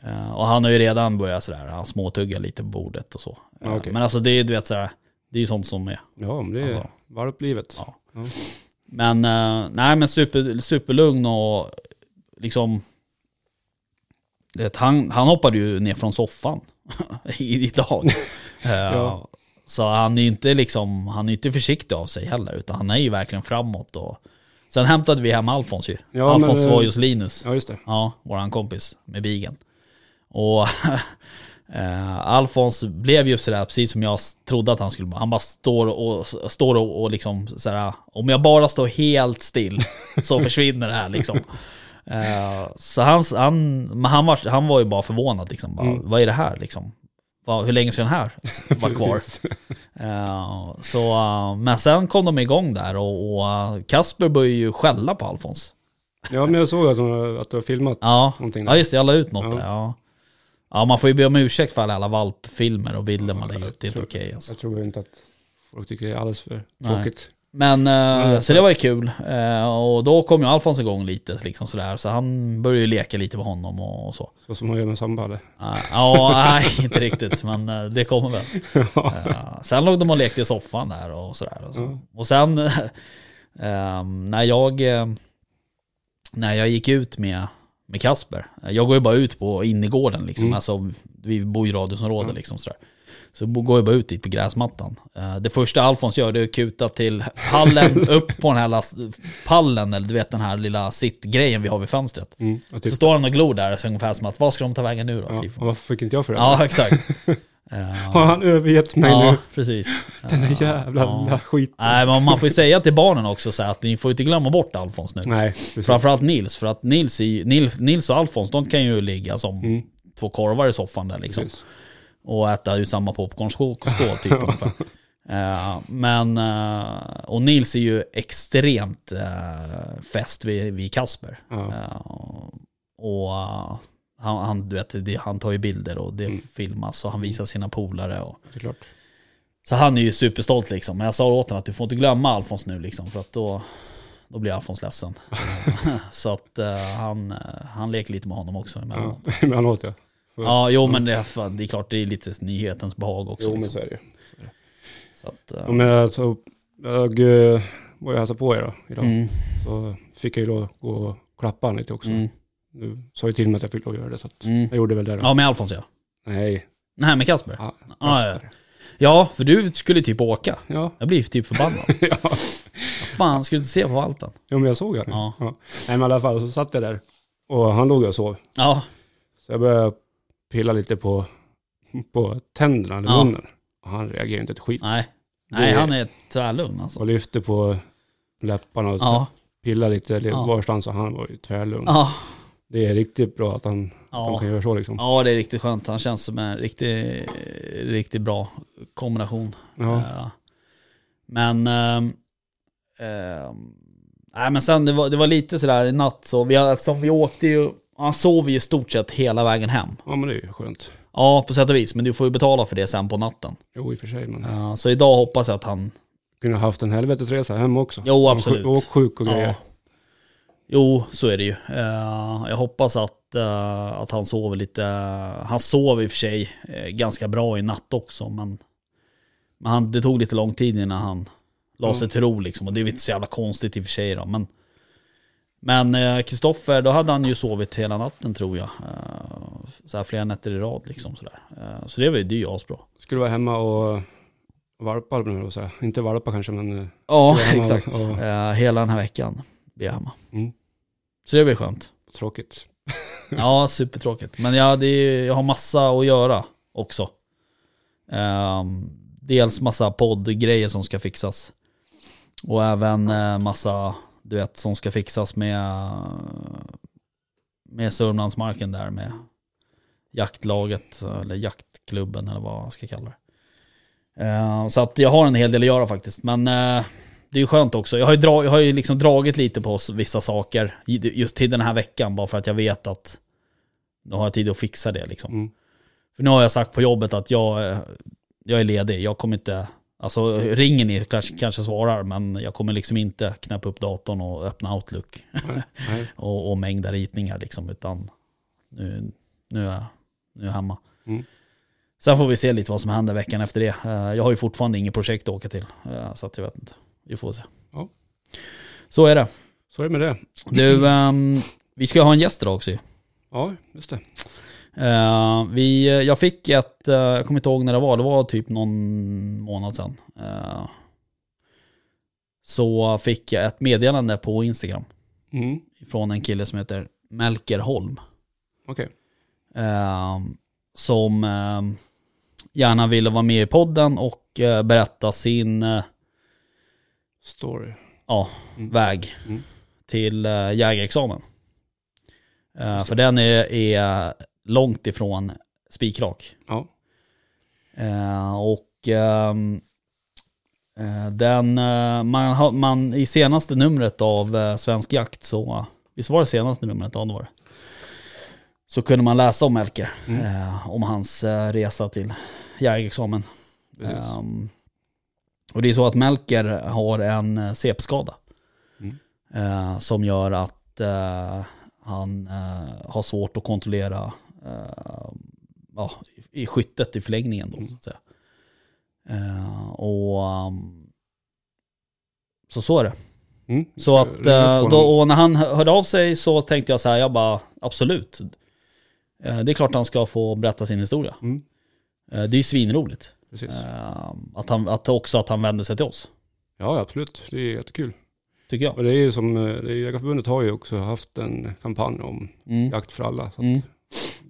Speaker 1: Eh, och han har ju redan börjat sådär, han småtuggar lite på bordet och så.
Speaker 2: Okej.
Speaker 1: Men alltså det är du vet sådär, det är ju sånt som är.
Speaker 2: Ja, men det är
Speaker 1: Alltså.
Speaker 2: valplivet.
Speaker 1: Ja.
Speaker 2: Ja.
Speaker 1: Men eh, nej men super, superlugn och liksom vet, han, han hoppade ju ner från soffan i idag. Eh,
Speaker 2: Ja.
Speaker 1: Så han är ju inte liksom, han är inte försiktig av sig heller, utan han är ju verkligen framåt och Sen hämtade vi hem Alfons ju.
Speaker 2: Ja,
Speaker 1: Alfons
Speaker 2: men,
Speaker 1: var
Speaker 2: eh,
Speaker 1: ju hos Linus.
Speaker 2: Ja, just det.
Speaker 1: Ja, våran kompis med bigen. Och eh, Alfons blev ju sådär, precis som jag trodde att han skulle. Han bara står och, står och, och liksom sådär, om jag bara står helt still så försvinner det här liksom. Eh, så han, han, men han, var, han var ju bara förvånad liksom. Bara,
Speaker 2: Mm.
Speaker 1: Vad är det här liksom? Vad, hur länge ska den här vara kvar? Eh, så, eh, men sen kom de igång där och, och Kasper började ju skälla på Alfons.
Speaker 2: Ja, men jag såg att, de- att du har filmat
Speaker 1: Ja,
Speaker 2: någonting där.
Speaker 1: ja just det, jag la ut något
Speaker 2: Ja.
Speaker 1: där. Ja. ja, man får ju be om ursäkt för alla valpfilmer och bilder man lägger ut. Det är inte okej alltså.
Speaker 2: Jag tror inte att folk tycker det är alldeles för
Speaker 1: Nej. Men,
Speaker 2: jag
Speaker 1: så det var ju kul. Eh, och då kom ju Alfons igång lite liksom sådär. Så han började ju leka lite med honom och, och så.
Speaker 2: Så som man gör med samba eller?
Speaker 1: Eh, ja, nej inte riktigt. Men eh, det kommer väl. Sen låg de och lekte i soffan där och sådär. Och, så.
Speaker 2: Ja.
Speaker 1: och sen eh, när jag när jag gick ut med, med Kasper. Jag går ju bara ut på innergården liksom.
Speaker 2: Mm.
Speaker 1: Alltså, vi bor i radhusområde
Speaker 2: Ja.
Speaker 1: liksom sådär. Så går jag bara ut dit på gräsmattan. Eh, Det första Alfons gör det är att kuta till hallen, upp på den här last, pallen, eller du vet den här lilla sittgrejen vi har vid fönstret.
Speaker 2: Mm. Typ,
Speaker 1: Så står han och glor där, så ungefär som att, vad ska de ta vägen nu då?
Speaker 2: ja.
Speaker 1: Typ.
Speaker 2: och varför fick inte jag för det?
Speaker 1: Ja, exakt. Eh,
Speaker 2: Har han övergett mig
Speaker 1: ja,
Speaker 2: nu?
Speaker 1: precis.
Speaker 2: Den
Speaker 1: Eh,
Speaker 2: där jävla
Speaker 1: ja.
Speaker 2: skiten.
Speaker 1: Nej, men man får ju säga till barnen också så att ni får inte glömma bort Alfons nu.
Speaker 2: Nej, precis.
Speaker 1: Framförallt Nils, för att Nils, i, Nils, Nils och Alfons, de kan ju ligga som
Speaker 2: Mm,
Speaker 1: två korvar i soffan där liksom.
Speaker 2: precis.
Speaker 1: Och äta ju samma popcornskål skål, typ ungefär. Eh, men, eh, och Nils är ju extremt uh, fäst vid, vid Kasper. Och han, han, du vet, det, han tar ju bilder och det
Speaker 2: Mm.
Speaker 1: filmas och han visar sina polare. Och, så han är ju superstolt liksom. Men jag sa åt honom att du får inte glömma Alfons nu liksom. För att då, då blir Alfons ledsen. så att han, han leker lite med honom också emellanåt.
Speaker 2: Ja, emellanåt ja.
Speaker 1: Ja, jo men det är, fan, det är klart det är lite nyhetens behag också.
Speaker 2: Jo, men
Speaker 1: liksom.
Speaker 2: så är det ju.
Speaker 1: så att, eh,
Speaker 2: Ja, men alltså, jag eh, var ju hälsade på er då, idag.
Speaker 1: mm,
Speaker 2: Så fick jag ju lov att gå och klappa han lite också.
Speaker 1: mm,
Speaker 2: Du sa ju till mig att jag fick lov att göra det, så att
Speaker 1: mm.
Speaker 2: jag gjorde väl det då.
Speaker 1: Ja, med Alfons ja.
Speaker 2: Nej.
Speaker 1: Nej, med Kasper.
Speaker 2: Ja,
Speaker 1: Ja, ja. Ja, för du skulle typ åka.
Speaker 2: ja.
Speaker 1: Jag blir typ förbannad.
Speaker 2: ja.
Speaker 1: Fan, skulle du inte se på valpen?
Speaker 2: ja, men jag såg han.
Speaker 1: Ja.
Speaker 2: Nej, men i alla fall så satt jag där och han låg och sov.
Speaker 1: Ja,
Speaker 2: Så jag började pilla lite på, på tänderna, i
Speaker 1: Ja.
Speaker 2: munnen. Och han reagerade inte ett skit.
Speaker 1: nej. Nej,
Speaker 2: Det-
Speaker 1: han är tvärlugn alltså.
Speaker 2: Och lyfte på läpparna och
Speaker 1: Ja,
Speaker 2: pillade lite
Speaker 1: Ja.
Speaker 2: varstans och han var ju tvärlugn.
Speaker 1: ja,
Speaker 2: Det är riktigt bra att han, att han
Speaker 1: ja.
Speaker 2: kan göra så liksom.
Speaker 1: Ja, det är riktigt skönt. Han känns som en riktigt, riktigt bra kombination.
Speaker 2: Ja.
Speaker 1: Eh, Men... ehm, ehm, nej men sen det var, det var lite sådär i natt så, vi, vi åkte ju, han sov ju stort sett hela vägen hem.
Speaker 2: ja, men det är ju skönt.
Speaker 1: Ja, på sätt och vis, men du får ju betala för det sen på natten.
Speaker 2: Jo, i och för sig. Men
Speaker 1: Eh, så idag hoppas jag att han,
Speaker 2: kunde ha haft en helvetesresa hem också.
Speaker 1: Jo, absolut.
Speaker 2: Och sjuk och grejer.
Speaker 1: ja. Jo, så är det ju. Eh, jag hoppas att, eh, att han sover lite, han sov i och för sig eh, ganska bra i natt också, men, men han, det tog lite lång tid innan han la
Speaker 2: Ja.
Speaker 1: sig till ro liksom. Och det är inte så jävla konstigt i och för sig då, men men eh, Kristoffer, då hade han ju sovit hela natten tror jag. Eh, så här flera nätter i rad liksom sådär. Eh, så det var ju, det är ju asbra.
Speaker 2: Skulle vara hemma och valpa, eller vad jag säga. Inte valpa kanske, men eh,
Speaker 1: Ja, exakt. Eh, hela den här veckan blir jag hemma.
Speaker 2: Mm.
Speaker 1: Så det blir skönt.
Speaker 2: tråkigt.
Speaker 1: Ja, supertråkigt. Men ja, det är, jag har massa att göra också. Ehm, dels massa poddgrejer som ska fixas. Och även eh, massa, du vet, som ska fixas med, med Sörmlandsmarken där med jaktlaget, eller jaktklubben eller vad man ska kalla det. Ehm, så att jag har en hel del att göra faktiskt. Men eh, det är ju skönt också. Jag har ju, dra, jag har ju liksom dragit lite på vissa saker just till den här veckan bara för att jag vet att nu har jag tid att fixa det liksom.
Speaker 2: Mm.
Speaker 1: För nu har jag sagt på jobbet att jag, eh, jag är ledig. Jag kommer inte, alltså ringer ni kanske, kanske svarar men jag kommer liksom inte knäppa upp datorn och öppna Outlook och, och mängda ritningar liksom. Utan nu, nu, är, jag- nu är jag hemma.
Speaker 2: Mm.
Speaker 1: Sen får vi se lite vad som händer veckan efter det. Eh, Jag har ju fortfarande inget projekt att åka till. eh, Så att jag vet inte. Vi får se.
Speaker 2: Ja.
Speaker 1: Så är det.
Speaker 2: Så är det med det.
Speaker 1: Du, ehm, vi ska ha en gäst idag också.
Speaker 2: Ja, just det.
Speaker 1: Eh, vi, jag fick ett, eh, jag kommer inte ihåg när det var, det var typ någon månad sedan. Eh, så fick jag ett meddelande på Instagram
Speaker 2: Mm.
Speaker 1: från en kille som heter Melker Holm. Eh, som gärna ville vara med i podden och berätta sin
Speaker 2: Story.
Speaker 1: ja,
Speaker 2: Mm.
Speaker 1: väg
Speaker 2: Mm.
Speaker 1: till jägarexamen. För den är, är långt ifrån spikrak.
Speaker 2: Ja.
Speaker 1: Eh, och ehm, eh, den, eh, man, man, i senaste numret av eh, Svensk Jakt så, visst var det senaste numret? Ja, det var det. Så kunde man läsa om Melker,
Speaker 2: Mm.
Speaker 1: eh, om hans eh, resa till jägarexamen. Ehm, och det är så att Melker har en CP-skada.
Speaker 2: Mm.
Speaker 1: Som gör att han har svårt att kontrollera ja, i skyttet i förlängningen då
Speaker 2: Mm.
Speaker 1: så att säga. Eh, och um, så så är det.
Speaker 2: Mm.
Speaker 1: Så att, eh, då, och när han hörde av sig så tänkte jag så här, jag bara absolut. Eh, det är klart han ska få berätta sin historia.
Speaker 2: Mm.
Speaker 1: Eh, det är ju svinroligt.
Speaker 2: Precis.
Speaker 1: Eh, att, han, att också att han vände sig till oss,
Speaker 2: Ja, absolut. Det är jättekul.
Speaker 1: tycker jag.
Speaker 2: Och det är ju som, eh, Jägarförbundet har ju också haft en kampanj om
Speaker 1: Mm.
Speaker 2: jakt för alla. Så att
Speaker 1: Mm.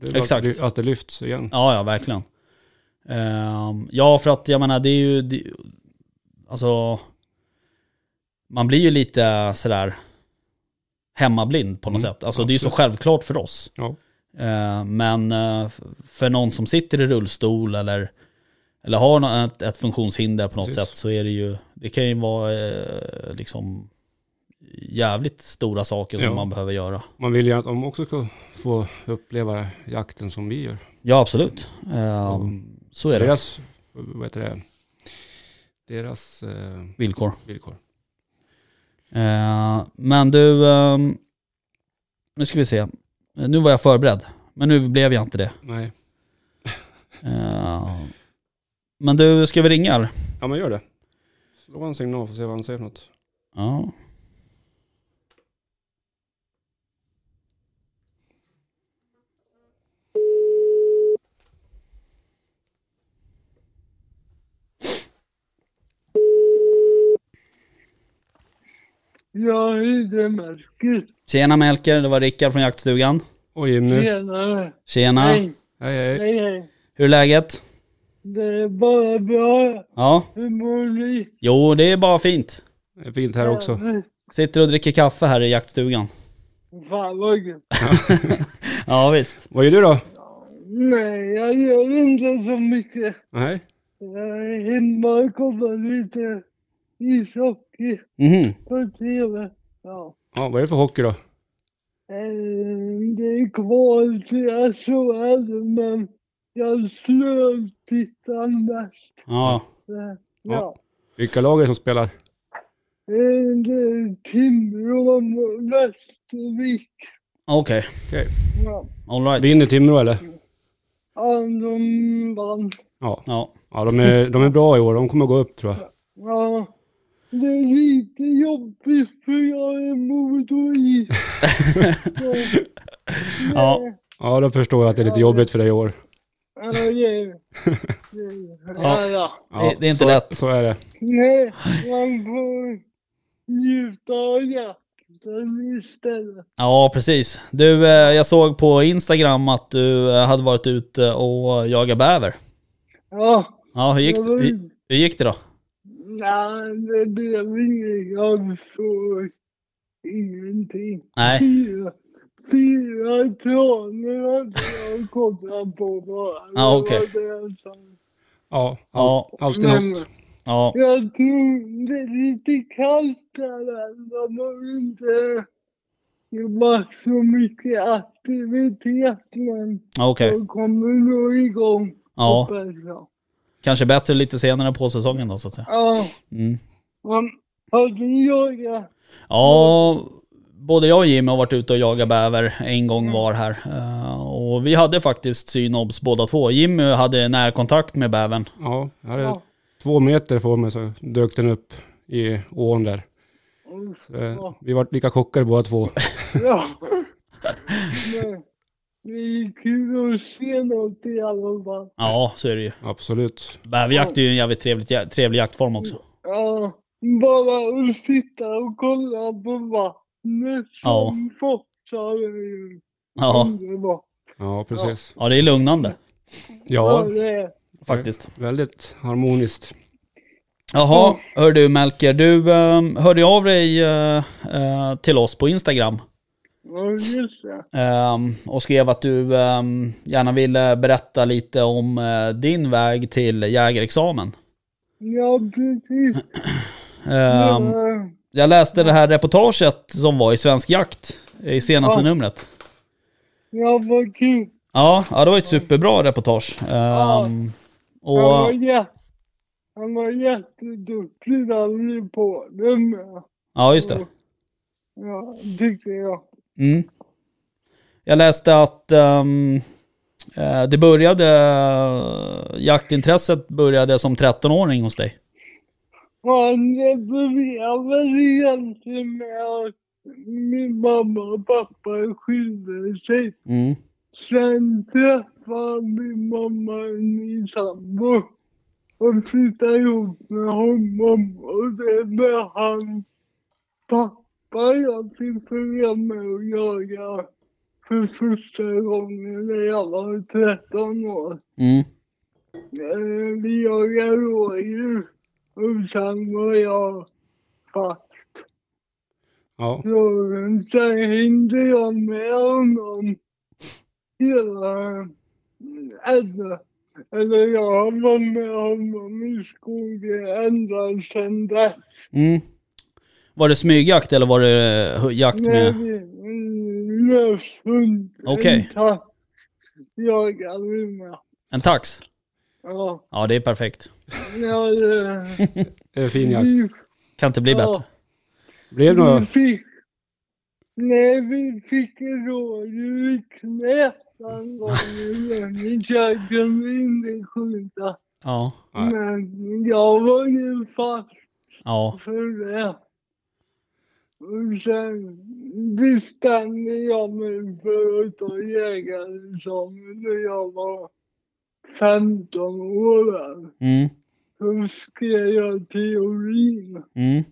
Speaker 2: Det
Speaker 1: Exakt.
Speaker 2: Att, det, att det lyfts igen.
Speaker 1: Ja, ja, verkligen. Ehm, ja, för att jag menar, det är ju... Det, alltså... Man blir ju lite sådär hemmablind på något
Speaker 2: Mm,
Speaker 1: sätt. Alltså det är ju så självklart för oss.
Speaker 2: Ja.
Speaker 1: Ehm, men f- för någon som sitter i rullstol eller, eller har ett, ett funktionshinder på något
Speaker 2: Precis.
Speaker 1: sätt så är det ju... Det kan ju vara eh, liksom jävligt stora saker som
Speaker 2: Ja.
Speaker 1: man behöver göra.
Speaker 2: Man vill ju att de också ska få uppleva jakten som vi gör.
Speaker 1: Ja, absolut. Ehm,
Speaker 2: Mm.
Speaker 1: så är det.
Speaker 2: Deras, vad heter det, deras eh,
Speaker 1: Villkor.
Speaker 2: villkor.
Speaker 1: Eh, men du, ehm, nu ska vi se. Nu var jag förberedd, men nu blev jag inte det.
Speaker 2: Nej,
Speaker 1: Eh, men du, ska vi ringa
Speaker 2: ja men gör det. Slå en signal för att se vad han säger för något.
Speaker 1: Ja.
Speaker 3: Jag heter Melker.
Speaker 1: Tjena Melker, det var Rickard från jaktstugan.
Speaker 2: Och Jimmy.
Speaker 3: Tjenare.
Speaker 1: Tjena,
Speaker 3: Hej.
Speaker 2: Hej hej.
Speaker 3: Hej, hej.
Speaker 1: hur är läget?
Speaker 3: Det är bara bra.
Speaker 1: Ja,
Speaker 3: Hur mår ni?
Speaker 1: jo det är bara fint.
Speaker 2: Det är fint här också.
Speaker 3: Ja,
Speaker 1: Sitter och dricker kaffe här i jaktstugan.
Speaker 3: Fan vad gött.
Speaker 1: Ja visst.
Speaker 2: Vad gör du då?
Speaker 3: Nej, jag gör inte så mycket.
Speaker 2: Nej.
Speaker 3: Jag är hemma och kollar lite ishockey
Speaker 1: Mhm.
Speaker 3: på TV. Ja.
Speaker 2: Ja, vad är det för hockey då?
Speaker 3: Eh, Det är kval till SHL, men jag slövtittar mest.
Speaker 1: Ja,
Speaker 3: Eh, Ja.
Speaker 2: Vilka lag är det som spelar?
Speaker 3: Eh, Det är Timrå och Västervik.
Speaker 1: okej.
Speaker 3: Ja.
Speaker 1: Alright.
Speaker 2: Vinner Timrå eller?
Speaker 3: Ja, de vann.
Speaker 2: Ja.
Speaker 1: Ja.
Speaker 2: Ja, de är, de är bra i år. De kommer gå upp tror jag.
Speaker 3: Ja. Det är lite jobbigt för jag är. Så,
Speaker 1: Ja.
Speaker 2: Ja, då förstår jag att det är lite jobbigt för dig i år.
Speaker 3: Ja, det är det. Ja, ja.
Speaker 1: Det- är inte
Speaker 2: så,
Speaker 1: lätt.
Speaker 2: Så är det.
Speaker 3: Nej, man får njuta av jakten istället.
Speaker 1: Ja, precis. Du, eh, jag såg på Instagram att du eh, hade varit ute och jagat bäver.
Speaker 3: Ja.
Speaker 1: Ja, hur gick, hur, hur gick det då?
Speaker 3: Nej, det blev inget. Jag såg ingenting.
Speaker 1: Nej.
Speaker 3: Fyra, fyra tranar hade jag kollat på bara.
Speaker 1: Ja, okej.
Speaker 3: Det var det
Speaker 2: Ja,
Speaker 1: Ja,
Speaker 2: alltid
Speaker 3: Men
Speaker 2: något.
Speaker 1: ja,
Speaker 3: jag tror det är lite kallt där. De har inte jobbat så mycket aktivitet. Men
Speaker 1: ja okej.
Speaker 3: de kommer nog igång.
Speaker 1: Ja,
Speaker 3: hoppas jag.
Speaker 1: Kanske bättre lite senare på säsongen då så att säga.
Speaker 3: Ja.
Speaker 1: Mm. Ja, både jag och Jimmy har varit ute och jagat bäver en gång var här. Eh, Och vi hade faktiskt synobs båda två. Jimmy hade närkontakt med bävern.
Speaker 2: Ja, jag hade
Speaker 3: Ja.
Speaker 2: två meter från mig så dök den upp i ån där. Så, eh, vi var lika chockade båda två.
Speaker 3: Ja. Det är kul att se något i alla fall.
Speaker 1: Ja, så är det ju.
Speaker 2: Absolut.
Speaker 1: Bäverjakt är ju en jävligt trevlig, trevlig jaktform också.
Speaker 3: Ja, bara att sitta och kolla på vattnet
Speaker 1: Ja.
Speaker 3: som forsar är ju
Speaker 1: Ja,
Speaker 3: underbart.
Speaker 2: Ja, precis.
Speaker 1: ja det är lugnande
Speaker 3: Ja,
Speaker 2: Ja,
Speaker 3: det är.
Speaker 1: faktiskt.
Speaker 2: väldigt harmoniskt.
Speaker 1: Jaha, hör du Melker, du um, hörde av dig eh, eh, till oss på Instagram
Speaker 3: Ja, just det.
Speaker 1: ehm, och skrev att du ehm, gärna ville berätta lite om eh, din väg till jägarexamen.
Speaker 3: Ja, precis.
Speaker 1: Ehm,
Speaker 3: Ja,
Speaker 1: jag läste det här reportaget som var i Svensk Jakt i senaste
Speaker 3: Ja.
Speaker 1: numret.
Speaker 3: ja, vad kul.
Speaker 1: Ja, ja, det var ett superbra reportage. Ehm,
Speaker 3: Han var,
Speaker 1: och,
Speaker 3: jä- han var jätteduktig på det med.
Speaker 1: ja, just det.
Speaker 3: Ja, tycker jag.
Speaker 1: Mm. Jag läste att eh, det började, jaktintresset började som 13-åring hos dig.
Speaker 3: Han började väl egentligen med att min mamma och pappa skilde sig.
Speaker 1: Mm.
Speaker 3: Sen träffade min mamma en ny sambo och flyttade ihop med honom och det var hans pappa jag fick följa med och jaga för första gången när jag var 13 år.
Speaker 1: Mm.
Speaker 3: Eh, Vi jagade rådjur och sen var jag fast.
Speaker 2: Ja,
Speaker 3: Så sen hängde jag med honom hela, eller, eller jag var med honom i skogen ända sedan dess.
Speaker 1: Mm. Var det smygjakt eller var det eh, jakt med...
Speaker 3: vi en löshund,
Speaker 1: Okej.
Speaker 3: tax, jagade vi med.
Speaker 1: En tax?
Speaker 3: Ja,
Speaker 1: Ja, det är perfekt.
Speaker 3: ja det,
Speaker 2: är fin jakt.
Speaker 1: Kan inte bli
Speaker 3: ja.
Speaker 1: bättre.
Speaker 2: Blev det några...
Speaker 3: Vi fick, nej, vi fick rådjur i knät en gång, men jag kunde inte skjuta.
Speaker 1: Ja.
Speaker 2: Nej.
Speaker 3: Men jag var ju fast
Speaker 1: Ja.
Speaker 3: för det. Sen bestämde jag mig för att ta jägarexamen när jag var 15 år.
Speaker 1: Mm.
Speaker 3: Så skrev jag teorin.
Speaker 1: Mm.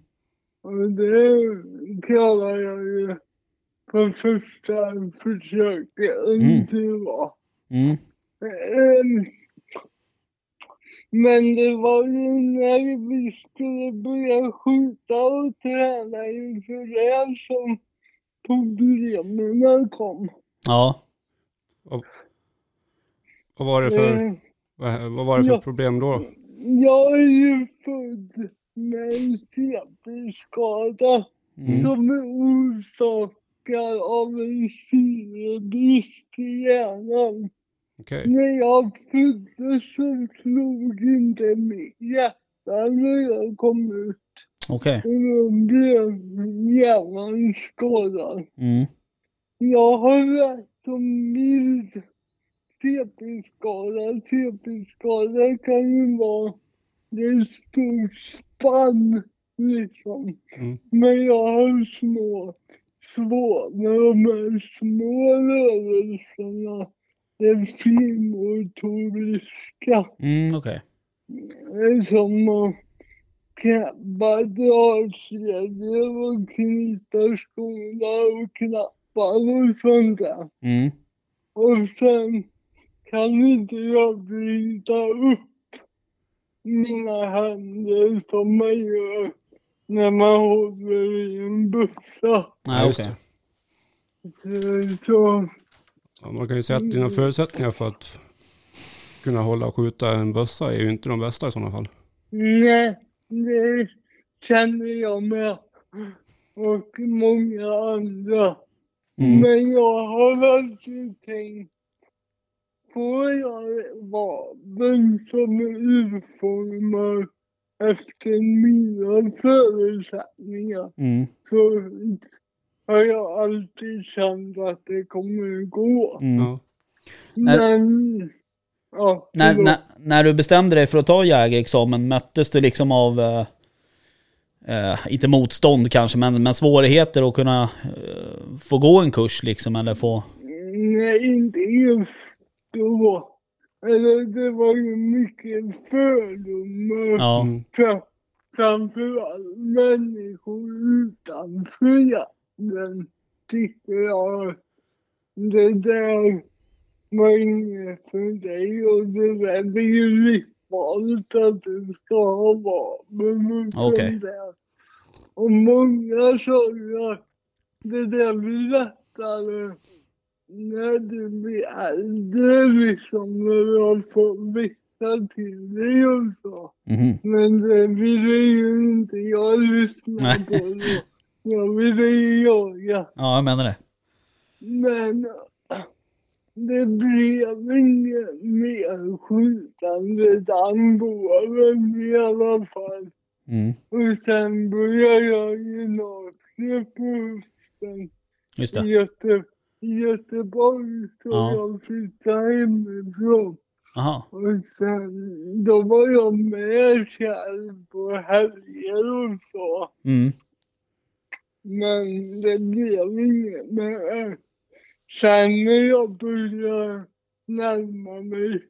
Speaker 3: Och det klarar jag ju på första försöket.
Speaker 1: Mm.
Speaker 3: Var.
Speaker 1: Mm.
Speaker 3: Men det var ju när vi skulle börja skjuta och träna inför det som problemen kom.
Speaker 1: Ja.
Speaker 2: Vad var det för,
Speaker 3: Eh,
Speaker 2: vad, vad var det för
Speaker 3: Ja.
Speaker 2: problem då?
Speaker 3: Jag är ju född med en CP-skada
Speaker 1: Mm.
Speaker 3: som är orsakad av en syrebrist i hjärnan.
Speaker 2: Okej.
Speaker 3: När jag föddes så slog inte mitt hjärta när jag kom ut.
Speaker 1: Okej.
Speaker 3: Och då blev hjärnan skadad.
Speaker 1: Mm.
Speaker 3: Jag har rätt om mild CP-skada. CP-skada kan ju vara det är stort spann liksom.
Speaker 2: Mm.
Speaker 3: Men jag har små, svår med de här små rörelserna. Det finmotoriska.
Speaker 1: Mm, okej.
Speaker 3: Det är som att knäppa dragkedjor och knyta skorna och knappar och sånt där.
Speaker 1: Mm.
Speaker 3: Och sen kan inte jag bryta upp mina händer som man gör när man håller i en bussa.
Speaker 1: Nej,
Speaker 2: just
Speaker 1: okej.
Speaker 3: Så, så
Speaker 2: Ja, man kan ju säga att dina förutsättningar för att kunna hålla och skjuta en bössa är ju inte de bästa i sådana fall.
Speaker 3: nej, det känner jag med. Och många andra.
Speaker 1: Mm.
Speaker 3: Men jag har alltid tänkt, får jag vapen som är utformade efter mina förutsättningar
Speaker 1: Mm.
Speaker 3: så har jag alltid känt att det kommer gå.
Speaker 1: Mm.
Speaker 3: Men, ja,
Speaker 1: När, när, när du bestämde dig för att ta jägarexamen, möttes du liksom av, eh, eh, inte motstånd kanske, men, men svårigheter att kunna eh, få gå en kurs liksom, eller få...
Speaker 3: nej inte just då. Eller det var ju mycket fördomar.
Speaker 1: Ja.
Speaker 2: Mm.
Speaker 3: Fra- Framförallt människor utanför jakten tycker jag det där var inget för dig och det där är ju livsfarligt att du ska ha vapen och sånt där. Och många sa ju att det där blir lättare när du blir äldre liksom när du har fått vissa till dig och så.
Speaker 1: Mhm.
Speaker 3: Men det ville ju inte jag lyssna på. Då. Jag ville jaga.
Speaker 1: Ja, jag menar det.
Speaker 3: Men det blev inget mer skjutande den våren i alla fall.
Speaker 1: Mm.
Speaker 3: Och sen började jag gymnasiet på hösten
Speaker 1: Just
Speaker 3: i,
Speaker 1: det.
Speaker 3: Göte, i Göteborg. Så
Speaker 1: Ja.
Speaker 3: jag flyttade hemifrån.
Speaker 1: Jaha.
Speaker 3: Och sen, då var jag med själv på helger och så.
Speaker 1: Mm.
Speaker 3: Men det blev inget mer. Sen när jag började närma mig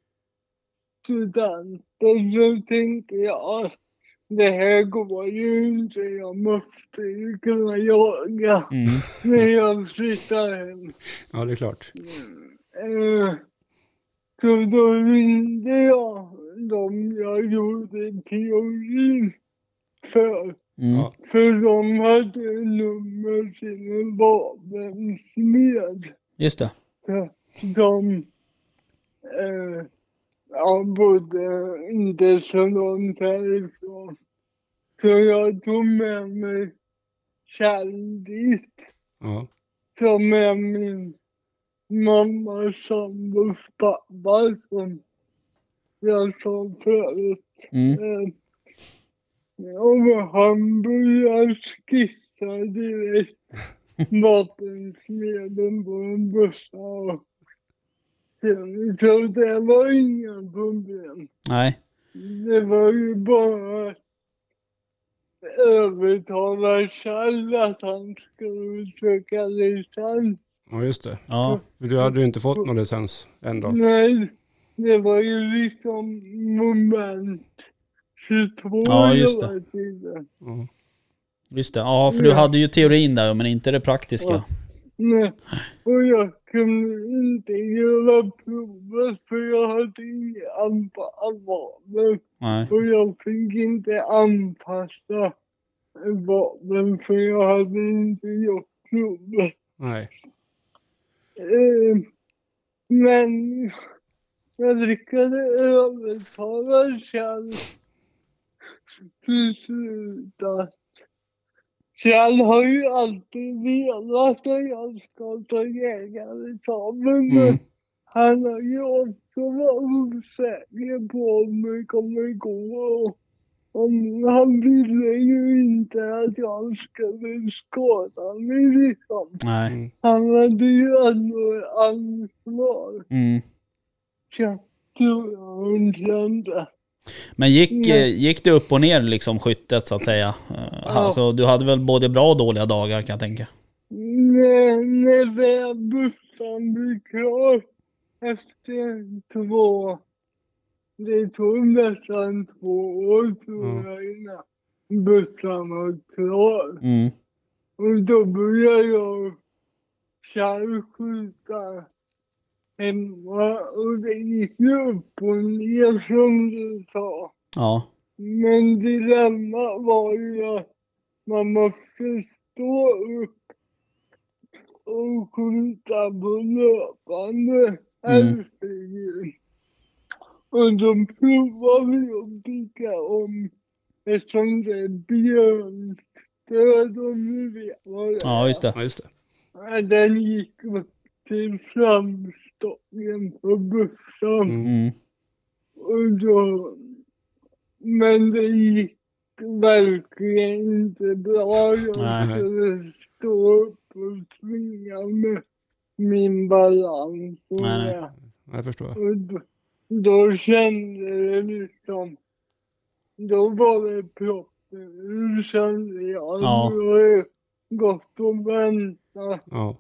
Speaker 3: studenten så tänkte jag att det här går ju inte. Jag måste ju kunna jaga
Speaker 1: Mm.
Speaker 3: när jag flyttar hem.
Speaker 2: Ja, det är klart.
Speaker 3: Eh, Så då ringde jag dem jag gjorde teorin för.
Speaker 1: Mm.
Speaker 3: För de hade nummer till en vapensmed.
Speaker 1: Just det.
Speaker 3: Så De eh, ja, bodde inte så långt härifrån. Så jag tog med mig Kjell dit.
Speaker 2: Ja.
Speaker 3: Som är min mammas sambos pappa som jag sa förut.
Speaker 1: Mm.
Speaker 3: Eh, och han började skissa direkt vapensmeden på en bussa. och- Så det var inga problem.
Speaker 1: Nej.
Speaker 3: Det var ju bara att övertala Kjell att han skulle söka licens.
Speaker 2: ja, just det.
Speaker 1: Ja.
Speaker 2: För du hade ju inte fått någon licens än då.
Speaker 3: Nej, det var ju liksom moment 22
Speaker 1: Ja, just det.
Speaker 2: Ja.
Speaker 1: Just det. Ja, för du hade ju teorin där men inte det praktiska.
Speaker 3: Ja. Nej, och jag kunde inte göra provet för jag hade inget anpassat.
Speaker 1: Nej.
Speaker 3: Och jag fick inte anpassa vapen för jag hade inte gjort provet.
Speaker 2: Nej.
Speaker 3: Eh, men jag lyckades övertala Kjell slut att Kjell har ju alltid velat att jag ska ta jägarexamen. men
Speaker 2: Mm.
Speaker 3: Han har ju också varit osäker på om det kommer gå. Och om, han ville ju inte att jag skulle skada mig liksom.
Speaker 1: Nej.
Speaker 3: Han hade ju ändå ansvar.
Speaker 1: Mm.
Speaker 3: Jag tror jag hon kände.
Speaker 1: Men gick, eh, gick det upp och ner liksom skyttet så att säga? Eh, Alltså, du hade väl både bra och dåliga dagar kan jag tänka.
Speaker 3: När, när bussen blev klar efter två, det tog nästan två år tror
Speaker 2: Mm.
Speaker 3: jag innan bussen var klar.
Speaker 1: Mm.
Speaker 3: Och då började jag själv skjuta och det gick ju upp och ner som du sa.
Speaker 1: Ja.
Speaker 3: Men dilemmat var ju att man måste stå upp och skjuta på löpande
Speaker 1: Mm.
Speaker 3: älgdjur. Och då provade vi att bygga om ett sånt där björnstöd om du vet vad det är.
Speaker 1: Ja, just det.
Speaker 2: Ja, just det.
Speaker 3: Den gick upp till framstocken på bussen.
Speaker 2: Mm.
Speaker 3: Och då, men det gick verkligen inte bra. Jag skulle stå upp och svinga med min balans. Och,
Speaker 1: Nej, nej.
Speaker 2: Jag förstår.
Speaker 3: och då, då kände det liksom, då var det proppen ur kände jag.
Speaker 1: Ja.
Speaker 3: Nu har jag gått och väntat
Speaker 2: Ja.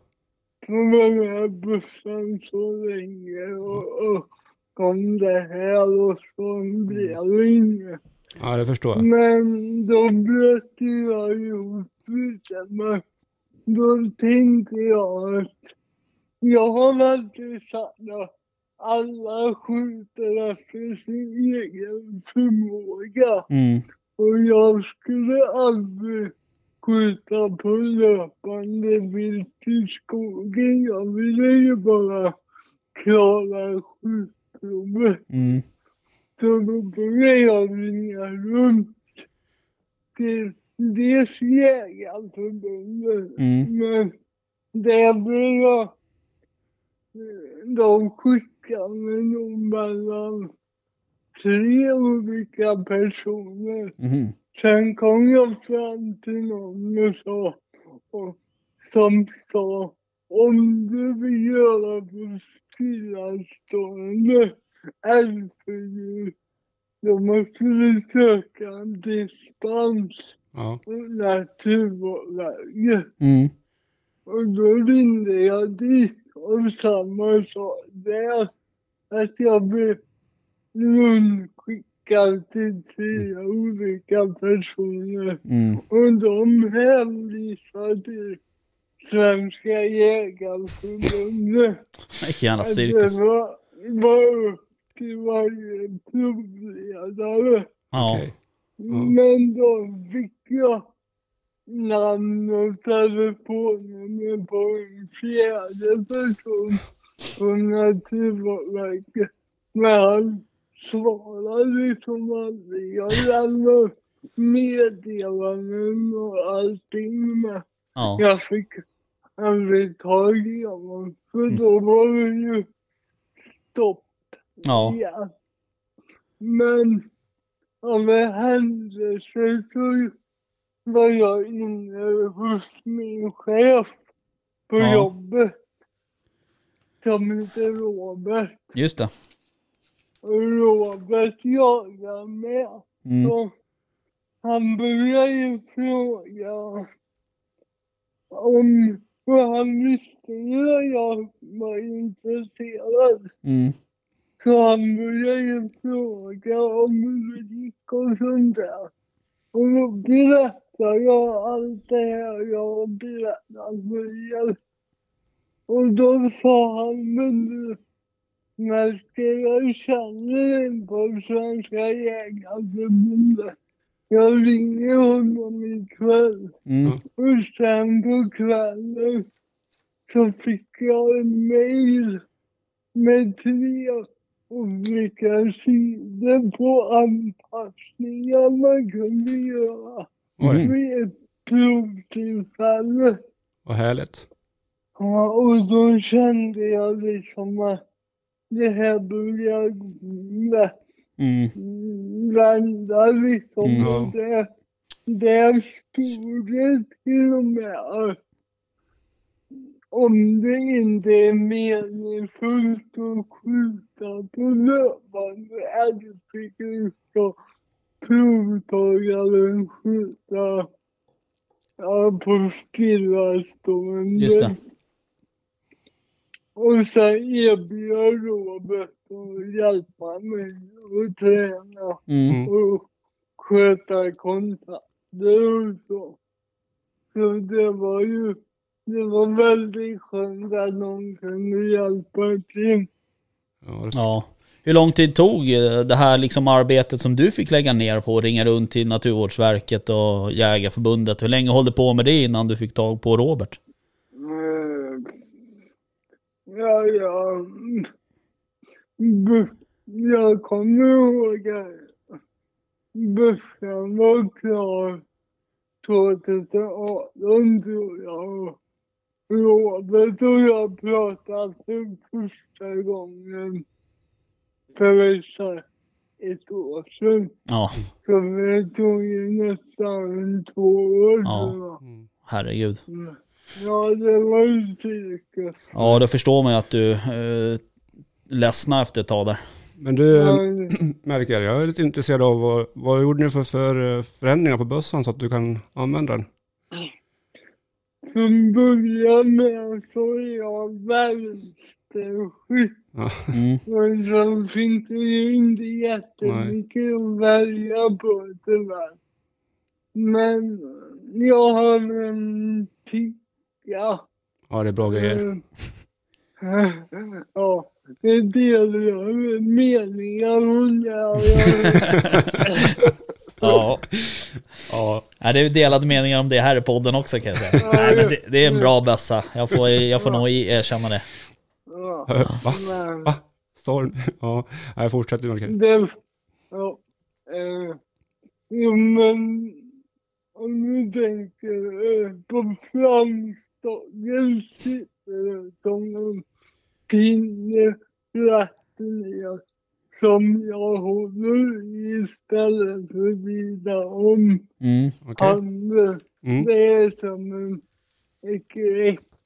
Speaker 3: På den här bussen så länge och, och kom det här och så blev det inget.
Speaker 2: Ja, det förstår jag.
Speaker 3: Men då bröt jag ihop lite. Men då tänkte jag att jag har alltid sagt att alla skjuter efter sin egen förmåga.
Speaker 1: Mm.
Speaker 3: Och jag skulle aldrig skjuta på löpande vilt i skogen. Jag ville ju bara klara skjutprovet.
Speaker 1: Mm.
Speaker 3: Så då började jag ringa runt till dels Jägarförbundet,
Speaker 1: Mm.
Speaker 3: men där blev jag... De skickade mig nog mellan tre olika personer.
Speaker 1: Mhm.
Speaker 3: Sen kom jag fram till någon och sa, och, som sa om du vill göra på stillastående älgfördjur då måste du söka en dispens
Speaker 2: Ja.
Speaker 3: hos Naturvårdsverket.
Speaker 1: Mm.
Speaker 3: Och då ringde jag dit och samma sak där. Att jag blev rundskickad till tre olika personer.
Speaker 1: Mm.
Speaker 3: Och de hänvisade till Svenska Jägareförbundet.
Speaker 1: Vilken jävla
Speaker 3: Att
Speaker 1: cirkus.
Speaker 3: Det var, var upp till varje provledare.
Speaker 1: Ja.
Speaker 2: Okej.
Speaker 3: Men då fick jag namn och telefonnummer på en fjärde person från Naturvårdsverket. Men han svarade liksom aldrig. Jag lämnade meddelanden och allting men
Speaker 1: Ja.
Speaker 3: jag fick aldrig tag i honom. För då var det ju stopp
Speaker 1: Ja.
Speaker 3: igen. Men av en händelse så var jag inne hos min chef på
Speaker 1: Ja.
Speaker 3: jobbet. Som heter Robert.
Speaker 1: Just det.
Speaker 3: Robert jagar med.
Speaker 1: Mm.
Speaker 3: Så han började ju fråga om, för han visste ju att jag var intresserad.
Speaker 1: Mm.
Speaker 3: Så han började ju fråga om hur det gick och sånt där. Och då berättade jag allt det här jag berättat för er. Och då sa han, men du, Melker, jag känner en på Svenska Jägareförbundet. Jag ringer honom ikväll.
Speaker 1: Mm.
Speaker 3: Och sen på kvällen så fick jag en mail med tre olika sidor på anpassningar man kunde göra
Speaker 1: Mm.
Speaker 3: vid ett provtillfälle.
Speaker 2: vad härligt.
Speaker 3: Ja, och då kände jag liksom att det här börjar
Speaker 1: Mm.
Speaker 3: vända liksom.
Speaker 1: Mm.
Speaker 3: Det, där stod det till och med om det inte är meningsfullt att skjuta på löpande älgfigur ska provtagaren skjuta ja, på stillastående.
Speaker 1: Just det.
Speaker 3: Och sen erbjöd Robert att hjälpa mig att träna
Speaker 1: Mm.
Speaker 3: och sköta kontakter och så. Så det var ju, det var väldigt skönt att någon kunde hjälpa till.
Speaker 2: Ja.
Speaker 1: Hur lång tid tog eh, det här liksom arbetet som du fick lägga ner på att ringa runt till Naturvårdsverket och Jägarförbundet? Hur länge höll du på med det innan du fick tag på Robert?
Speaker 3: Ja, ja. Jag kommer ihåg att bussen var klar 2018 tror jag. Robert och jag pratade för första gången för ett år sedan.
Speaker 1: Ja,
Speaker 3: Så det tog ju nästan två år
Speaker 1: Ja.
Speaker 3: jag.
Speaker 2: mm.
Speaker 3: Ja, det var ju cirkus.
Speaker 1: Ja, då förstår man ju att du eh, ledsna efter ett tag där.
Speaker 2: Men du, Melker, jag är lite intresserad av vad, vad gjorde ni för, för eh, förändringar på bössan så att du kan använda den?
Speaker 3: från början med så är jag vänsterskytt.
Speaker 2: Ja.
Speaker 1: Mm.
Speaker 3: Men så finns det ju inte jättemycket att välja på tyvärr. Men jag har en tia.
Speaker 2: Ja, det är bra grejer.
Speaker 3: Eh, Ja, det delar jag med meningar. Jag-
Speaker 1: Ja.
Speaker 2: Ja,
Speaker 1: ja, det är delade meningar om det här i podden också kan jag säga. Nej, men det, det är en bra bössa. Jag får, jag får nog erkänna det.
Speaker 3: Ja,
Speaker 2: va? Va? Storm? Ja, jag fortsätter det.
Speaker 3: Det, ja, eh, jo men om du tänker eh, på framstången det som en pinne rätt ner som jag håller istället för att vrida om
Speaker 1: Mm.
Speaker 2: Okej.
Speaker 3: handen.
Speaker 2: Mm.
Speaker 3: Det är som en,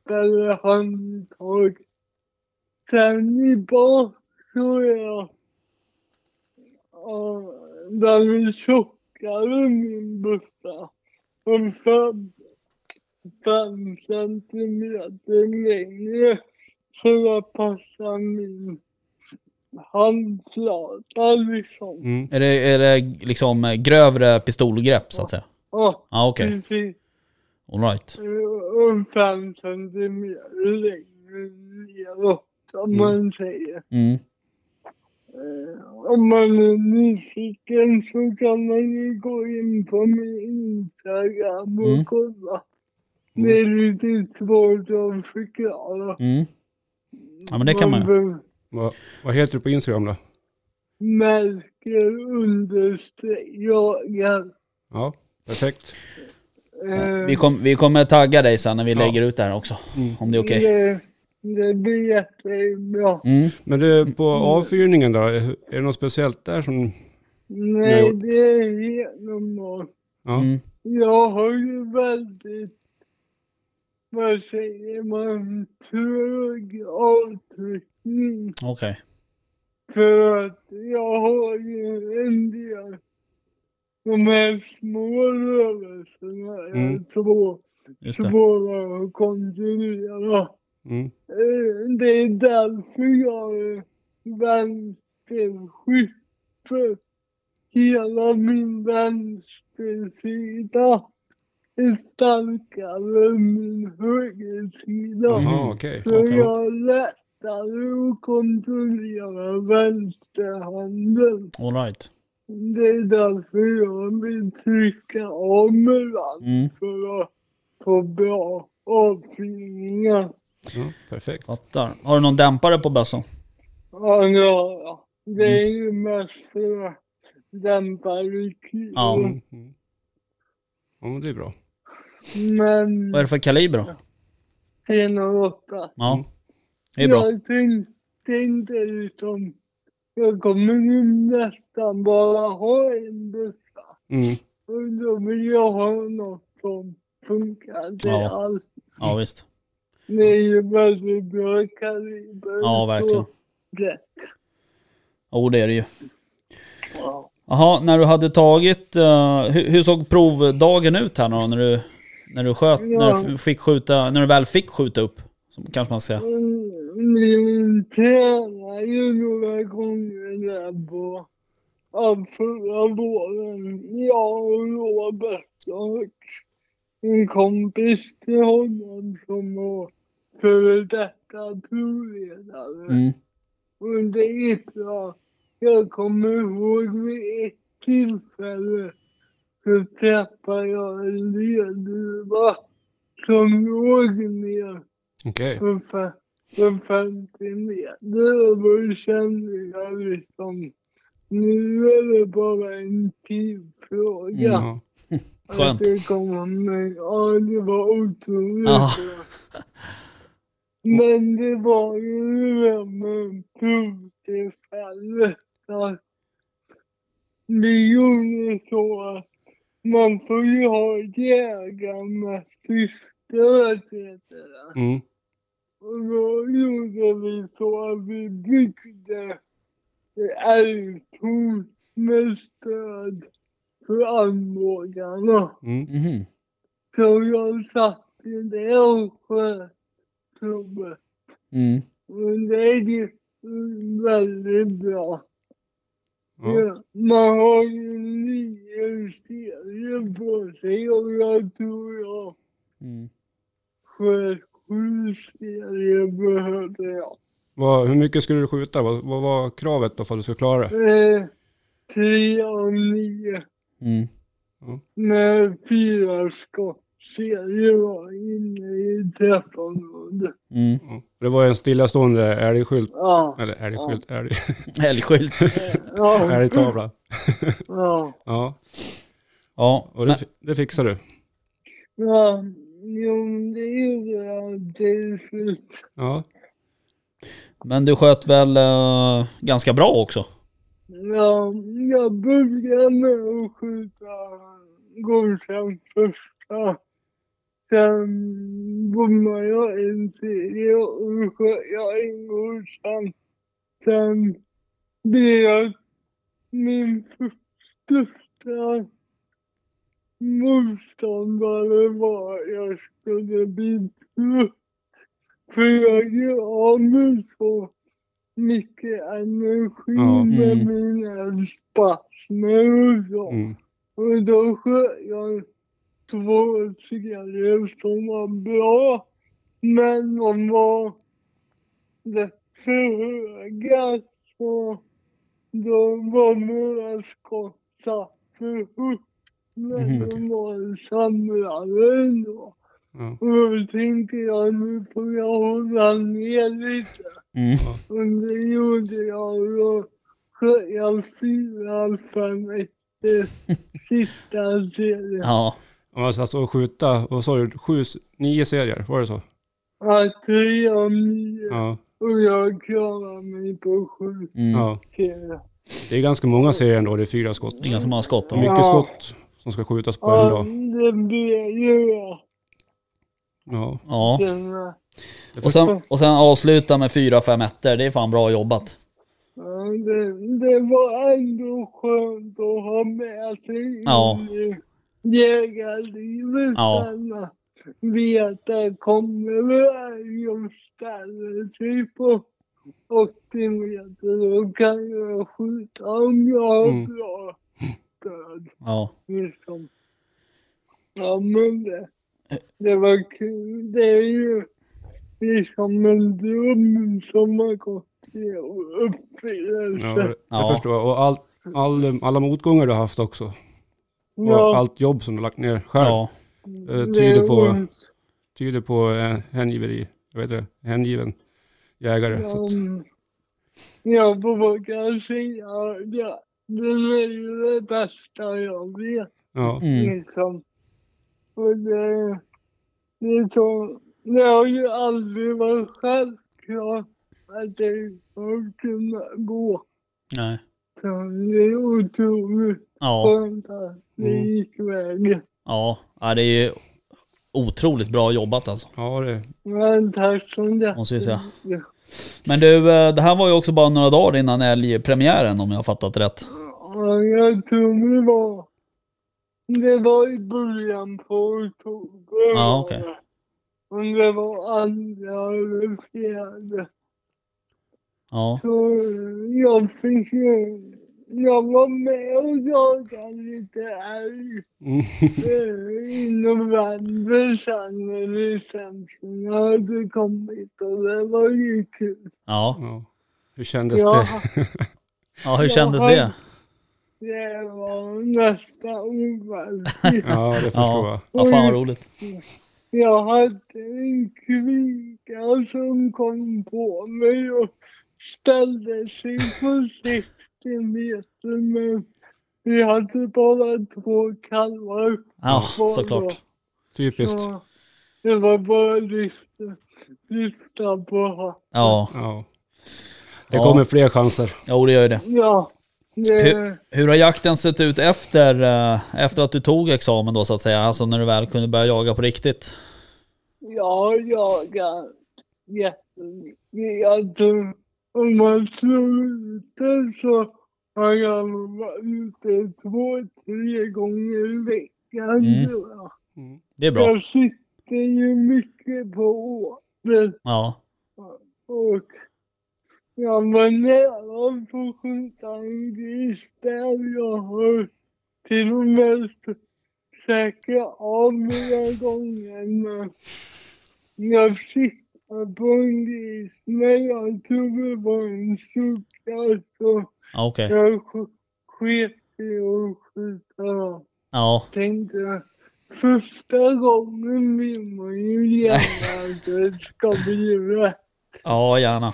Speaker 3: eller handtag. Sen i bak så är jag ja, den är tjockare min bussa. Och fem, fem centimeter längre för att passa min handflata liksom.
Speaker 2: Mm.
Speaker 1: Är, det, är det liksom eh, grövre pistolgrepp så att säga?
Speaker 3: Ja,
Speaker 1: Ja, okej.
Speaker 3: precis.
Speaker 1: Alright.
Speaker 3: och fem centimeter längre neråt om man säger.
Speaker 1: Mm.
Speaker 3: Eh, Om man är nyfiken så kan man ju gå in på min Instagram och
Speaker 1: Mm.
Speaker 3: kolla. Det är lite svårt att förklara.
Speaker 1: Mm. Ja men det kan man ju.
Speaker 2: Vad, vad heter du på Instagram då?
Speaker 3: Märker understreck jagar.
Speaker 2: Ja, perfekt.
Speaker 3: Eh,
Speaker 1: Vi, kom, vi kommer tagga dig sen när vi
Speaker 2: Ja.
Speaker 1: lägger ut det här också.
Speaker 2: Mm.
Speaker 1: Om det är okej.
Speaker 3: det, det blir jättebra.
Speaker 1: Mm.
Speaker 2: Men du, på avfyrningen då? Är det något speciellt där som...
Speaker 3: Nej, det är helt normalt.
Speaker 2: Ja.
Speaker 1: Mm.
Speaker 3: Jag har ju väldigt, vad säger man, trög avtryckning.
Speaker 1: Okej.
Speaker 3: För att jag har ju en del, de här små rörelserna är
Speaker 2: Mm.
Speaker 3: svå,
Speaker 1: Just det.
Speaker 3: svåra att kontrollera.
Speaker 2: Mm.
Speaker 3: Eh, Det är därför jag är vänsterskytt. För hela min vänstersida starkare än min högersida.
Speaker 2: Jaha, okej.
Speaker 3: Så
Speaker 1: okej.
Speaker 3: jag lättare att kontrollera vänsterhanden.
Speaker 1: Alright.
Speaker 3: Det är därför jag vill trycka av den
Speaker 1: Mm.
Speaker 3: för att få bra avfyrningar.
Speaker 2: Ja, perfekt.
Speaker 1: Fattar. Har du någon dämpare på bössan?
Speaker 3: Ja, ja, ja. Det är ju mest för att dämpa.
Speaker 1: Ja.
Speaker 2: Mm. Mm. Ja, men det är bra.
Speaker 3: Men
Speaker 1: Vad är det för kaliber då?
Speaker 3: 1,8.
Speaker 1: Ja. Det är bra.
Speaker 3: Jag tänkte, tänkte liksom, jag kommer ju nästan bara ha en bössa.
Speaker 2: Mm.
Speaker 3: Och då vill jag ha något som funkar till
Speaker 1: Ja.
Speaker 3: allt.
Speaker 1: Ja visst.
Speaker 3: Det är ju väldigt bra kaliber.
Speaker 1: Ja verkligen. Jo det är det ju.
Speaker 3: Ja.
Speaker 1: Jaha, när du hade tagit, eh, hur, hur såg provdagen ut här då när du, när du sköt, när du fick skjuta, när du väl fick skjuta upp? Kanske man ska säga.
Speaker 3: Mm, Vi tränade ju några gånger där på förra våren. Jag och Robert och en kompis till honom som var före detta provledare.
Speaker 1: Mm.
Speaker 3: Och det gick bra. Jag kommer ihåg vid ett tillfälle så träffade jag en ledduva som låg ner
Speaker 2: Okej.
Speaker 3: för, fe- för 50 meter och då kände jag liksom nu är det bara en tidsfråga.
Speaker 2: Ja.
Speaker 3: Att
Speaker 1: Skönt.
Speaker 3: det kommer, ja det var otroligt
Speaker 1: Ja.
Speaker 3: Men det var ju det med provtillfället. att Vi gjorde så att man får ju ha jägarmässigt stöd heter det.
Speaker 2: Mm.
Speaker 3: Och då gjorde vi så att vi byggde älgtorn med stöd för armbågarna.
Speaker 2: Mm.
Speaker 1: Mhm.
Speaker 3: Så jag satt det och sköt provet.
Speaker 1: Mm.
Speaker 3: Och det gick väldigt bra.
Speaker 2: Ja.
Speaker 3: Ja, man har ju nio serier på sig och jag tror jag
Speaker 1: Mm.
Speaker 3: sköt sju serier behövde jag.
Speaker 2: Vad, hur mycket skulle du skjuta? Vad, vad var kravet då för att du skulle klara det?
Speaker 3: Eh, tre av nio
Speaker 1: Mm.
Speaker 3: med fyra skott. Serier var inne i träffområdet.
Speaker 1: Mm.
Speaker 2: Ja. Det var en stillastående älgskylt,
Speaker 3: Ja.
Speaker 2: eller älgskylt, älg,
Speaker 1: Älgskylt.
Speaker 3: Ja.
Speaker 2: älgtavla.
Speaker 3: Ja.
Speaker 2: Ja,
Speaker 1: Ja,
Speaker 2: och det, det fixar du.
Speaker 3: Ja. Jo, det gjorde jag till slut.
Speaker 2: Ja,
Speaker 1: men du sköt väl eh, ganska bra också?
Speaker 3: Ja, jag började med att skjuta godkänt första. Sen bommade jag en serie och sköt jag en godkänt. Sen blev jag min största motståndare var jag skulle bli trött. För jag gör av med så mycket energi
Speaker 2: Ja.
Speaker 3: med
Speaker 1: Mm.
Speaker 3: mina spasmer och så.
Speaker 2: mm.
Speaker 3: Och då sköt jag två serier som var bra. Men de var rätt höga. Så då var några skott för högt. Men
Speaker 1: Mhm.
Speaker 3: de var samlade ändå.
Speaker 2: ja.
Speaker 3: Och då tänkte jag nu får jag hålla ner lite.
Speaker 1: Mm.
Speaker 3: Och det gjorde jag och då sköt jag fyra, fem efter sista serien.
Speaker 1: Ja,
Speaker 2: Alltså, skjuta, vad sa du, sju, nio serier, var det så?
Speaker 3: Ja, tre av nio.
Speaker 2: Ja,
Speaker 3: Och jag klarade mig på sju
Speaker 1: mm.
Speaker 2: ja.
Speaker 3: serier.
Speaker 2: Det är ganska många serier ändå, det är fyra skott.
Speaker 1: det är ganska många skott. Då.
Speaker 2: Mycket
Speaker 3: Ja.
Speaker 2: skott som ska skjutas på en
Speaker 3: Ja,
Speaker 2: dag.
Speaker 3: det blev ju.
Speaker 2: Ja,
Speaker 1: Ja, och sen, och sen avsluta med fyra, fem ettor. Det är fan bra jobbat.
Speaker 3: det, det var ändå skönt att ha med sig
Speaker 1: Ja.
Speaker 3: Jägarlivet
Speaker 1: Ja.
Speaker 3: sen. att Veta kommer varg och ställer sig på 80 meter då kan jag skjuta om jag har
Speaker 2: Mm.
Speaker 3: bra stöd.
Speaker 1: Ja,
Speaker 3: Liksom. Ja men det, det var kul. Det är ju liksom en dröm som har gått i uppfyllelse.
Speaker 2: Ja, jag
Speaker 1: Ja.
Speaker 2: förstår. Och all, all, alla motgångar du har haft också. Och
Speaker 3: Ja,
Speaker 2: allt jobb som du har lagt ner själv.
Speaker 1: ja,
Speaker 2: det tyder på-. Tyder på eh, hängiveri. Jag vet det, hängiven jägare.
Speaker 3: Ja,
Speaker 2: att,
Speaker 3: mm. Jag vågar säga ja, det är ju det bästa jag vet.
Speaker 2: ja,
Speaker 1: mm.
Speaker 3: Liksom. Och det, det är så, det har ju aldrig varit självklart att det ska kunna gå.
Speaker 1: Nej.
Speaker 3: Så det är otroligt
Speaker 1: Ja,
Speaker 3: skönt det
Speaker 2: Mm.
Speaker 3: gick vägen.
Speaker 1: ja, det är ju otroligt bra jobbat alltså.
Speaker 2: ja det,
Speaker 3: Men tack så mycket.
Speaker 1: Måste vi säga. Men du, eh, det här var ju också bara några dagar innan älgpremiären om jag har fattat rätt.
Speaker 3: Ja, jag tror det var, det var i början på oktober.
Speaker 1: Ja, okej.
Speaker 3: Och det var andra eller fjärde.
Speaker 1: Ja,
Speaker 3: Så jag fick ju, jag var med och jagade lite älg
Speaker 2: mm,
Speaker 3: eh, i november sen när licenserna hade kommit och det var ju kul.
Speaker 1: ja,
Speaker 2: ja. Hur kändes
Speaker 3: Ja,
Speaker 2: det?
Speaker 1: ja hur kändes det?
Speaker 3: det var nästan overkligt.
Speaker 2: Ja, det förstår
Speaker 1: Ja,
Speaker 2: jag.
Speaker 1: ja fan vad roligt.
Speaker 3: Jag hade en kvika som kom på mig och ställde sig på 60 meter men vi hade bara två kalvar.
Speaker 1: Ja, såklart.
Speaker 2: Typiskt.
Speaker 3: Så det var bara att lyfta, lyfta på hatten.
Speaker 1: Ja,
Speaker 2: Ja. Det
Speaker 1: Ja.
Speaker 2: kommer fler chanser.
Speaker 1: jo det gör ju det.
Speaker 3: Ja, det,
Speaker 1: Hur, hur har jakten sett ut efter, eh, efter att du tog examen då så att säga? Alltså när du väl kunde börja jaga på riktigt?
Speaker 3: jag jagar jättemycket. Jag tror om man slår ut det så har jag varit ute två, tre gånger i veckan
Speaker 1: Mm.
Speaker 2: Mm.
Speaker 1: Det är bra.
Speaker 3: Jag, sit, det är ju mycket på året
Speaker 1: Ja.
Speaker 3: och jag var nära att få skjuta en gris där. Jag har till och med säkrat av några gånger men jag siktade gris men jag tror det var en sucka så
Speaker 1: Ja, Okej.
Speaker 3: jag sk- sket i att skjuta.
Speaker 1: Ja.
Speaker 3: Tänkte jag, första gången vill man ju gärna att det ska bli rätt.
Speaker 1: Ja, gärna.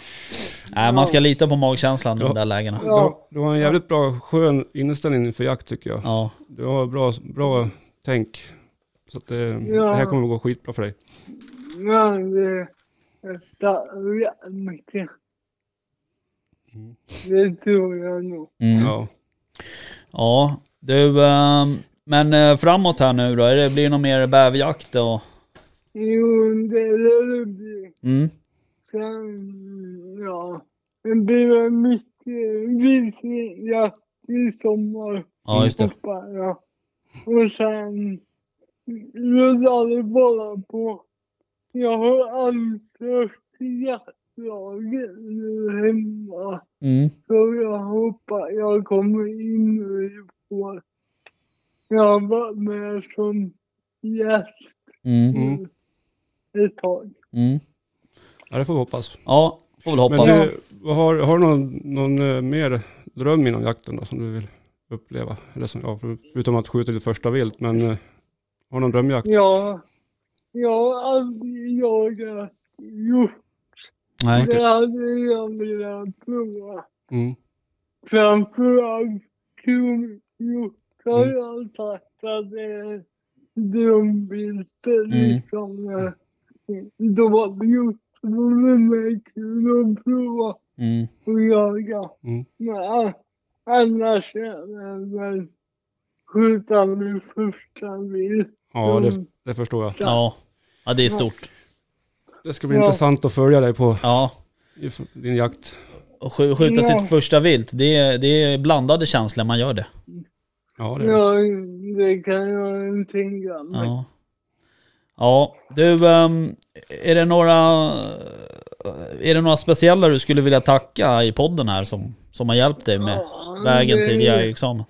Speaker 1: Nej, man ska lita på magkänslan i de där lägena.
Speaker 2: Du, har, du har en jävligt bra, skön inställning inför jakt tycker jag.
Speaker 1: Ja.
Speaker 2: Du har bra, bra tänk. Så att det,
Speaker 3: Ja.
Speaker 2: det här kommer att gå skitbra för dig.
Speaker 3: Men det är jättemycket.
Speaker 2: Mm.
Speaker 3: Det tror jag nog.
Speaker 1: Mm.
Speaker 2: Ja.
Speaker 1: Ja, du, ehm, men eh, framåt här nu då, är det, blir det någon mer bäverjakt och...
Speaker 3: Jo, det lär det bli.
Speaker 1: Mm.
Speaker 3: Sen, ja, det blir väl mycket vildsvinsjakt i sommar.
Speaker 1: Ja, just det.
Speaker 3: Och sen rullar det bara på. Jag har ansökt till jaktlaget nu hemma.
Speaker 1: Mm.
Speaker 3: Så jag hoppas jag kommer in i vår. Jag har varit med som gäst
Speaker 1: Mm.
Speaker 2: Mm.
Speaker 3: ett tag.
Speaker 1: Mm.
Speaker 2: ja, det får vi hoppas.
Speaker 1: Ja, får väl
Speaker 2: Men
Speaker 1: hoppas.
Speaker 2: du, vad har, har du någon, någon eh, mer dröm inom jakten då, som du vill uppleva? Eller som, ja, för- förutom att skjuta ditt första vilt, men eh, har du någon drömjakt?
Speaker 3: Ja, jag har aldrig jagat hjort.
Speaker 1: Nej.
Speaker 3: Det hade jag velat prova.
Speaker 2: Mm.
Speaker 3: Framförallt kronhjort har
Speaker 1: Mm.
Speaker 3: jag sagt att det är drömbilder
Speaker 1: Mm.
Speaker 3: liksom. Dovhjort vore mig kul att prova
Speaker 1: Mm.
Speaker 3: att jaga.
Speaker 2: Mm.
Speaker 3: Men annars är det väl skjuta med första vilt.
Speaker 2: Ja, det,
Speaker 3: Mm.
Speaker 2: det förstår jag.
Speaker 1: Ja. Ja, det är stort.
Speaker 2: Det ska bli
Speaker 3: Ja.
Speaker 2: intressant att följa dig på
Speaker 1: Ja.
Speaker 2: i din jakt.
Speaker 1: Och sk- skjuta
Speaker 3: Ja.
Speaker 1: sitt första vilt, det är, det är blandade känslor man gör det.
Speaker 2: Ja, det är.
Speaker 3: Ja, det kan jag tänka mig.
Speaker 1: Ja. Ja, du, ehm, är det några... Är det några speciella du skulle vilja tacka i podden här som, som har hjälpt dig med
Speaker 3: Ja,
Speaker 1: vägen
Speaker 3: det-
Speaker 1: till jägarexamen?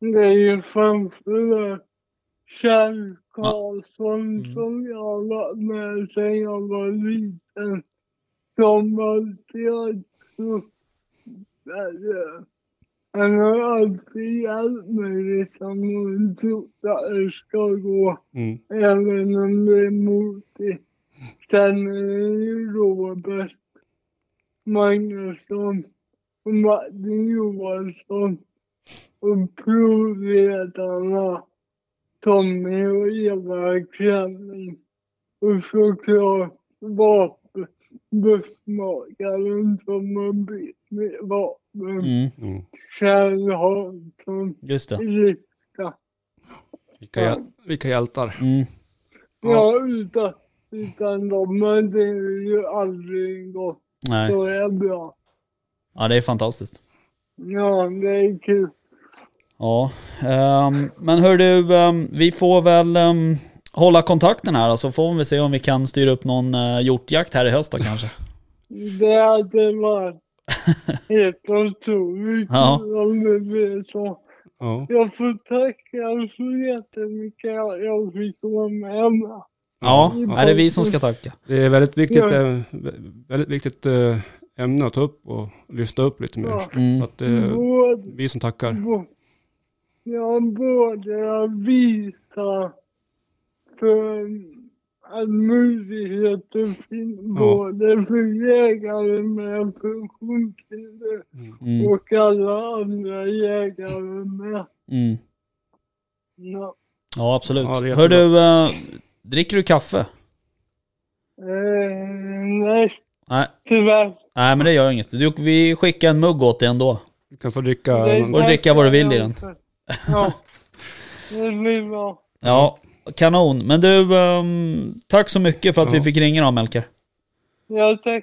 Speaker 3: Det är ju framförallt Kjell Karlsson
Speaker 1: Mm.
Speaker 3: som jag varit med sedan jag var liten. Som alltid har trott han har alltid hjälpt mig liksom och trott att det ska gå
Speaker 2: Mm.
Speaker 3: även om det är motigt. Sen är det ju Robert Magnusson och Martin Johansson och provledarna Tommy och Eva Kremling och såklart vapenbussmakaren som har bytt med vapen.
Speaker 1: Mm,
Speaker 2: Mm.
Speaker 3: Kjell Hansson,
Speaker 1: just det.
Speaker 3: Rikta.
Speaker 2: Vilka, hjäl- vilka hjältar.
Speaker 1: Mm,
Speaker 3: Ja, utan, utan dem hade det ju aldrig gått
Speaker 1: nej.
Speaker 3: så är bra.
Speaker 1: Ja, det är fantastiskt.
Speaker 3: Ja, det är kul.
Speaker 1: Ja, ehm, men hör du, ehm, vi får väl ehm, hålla kontakten här så får vi se om vi kan styra upp någon uh, hjortjakt här i höst då kanske.
Speaker 3: Det hade varit helt otroligt
Speaker 1: Ja.
Speaker 3: om det blev så.
Speaker 2: Ja.
Speaker 3: Jag får tacka så jättemycket att jag fick vara med.
Speaker 1: Ja,
Speaker 3: Ja.
Speaker 1: är det vi som ska tacka?
Speaker 2: Det är väldigt viktigt,
Speaker 3: Ja.
Speaker 2: eh, vä- väldigt viktigt eh, ämne att ta upp och lyfta upp lite mer.
Speaker 3: Ja.
Speaker 1: Mm.
Speaker 2: Så att det är vi som tackar.
Speaker 3: Ja, både att visa för att möjligheter finns både för jägare med funktionshinder
Speaker 1: Mm.
Speaker 3: och alla andra jägare med.
Speaker 1: Mm.
Speaker 3: Ja.
Speaker 1: Ja, absolut.
Speaker 2: Ja,
Speaker 1: hör du, eh, dricker du kaffe?
Speaker 3: Eh, nej,
Speaker 1: Nej.
Speaker 3: tyvärr.
Speaker 1: Nej, men det gör inget. Du, vi skickar en mugg åt dig ändå.
Speaker 2: Du kan få dricka
Speaker 1: Får du dricka vad du vill i den.
Speaker 3: Ja, det blir bra.
Speaker 1: Ja, kanon. Men du, ehm, tack så mycket för att vi
Speaker 2: Ja.
Speaker 1: fick ringa då Melker.
Speaker 3: Jag tackar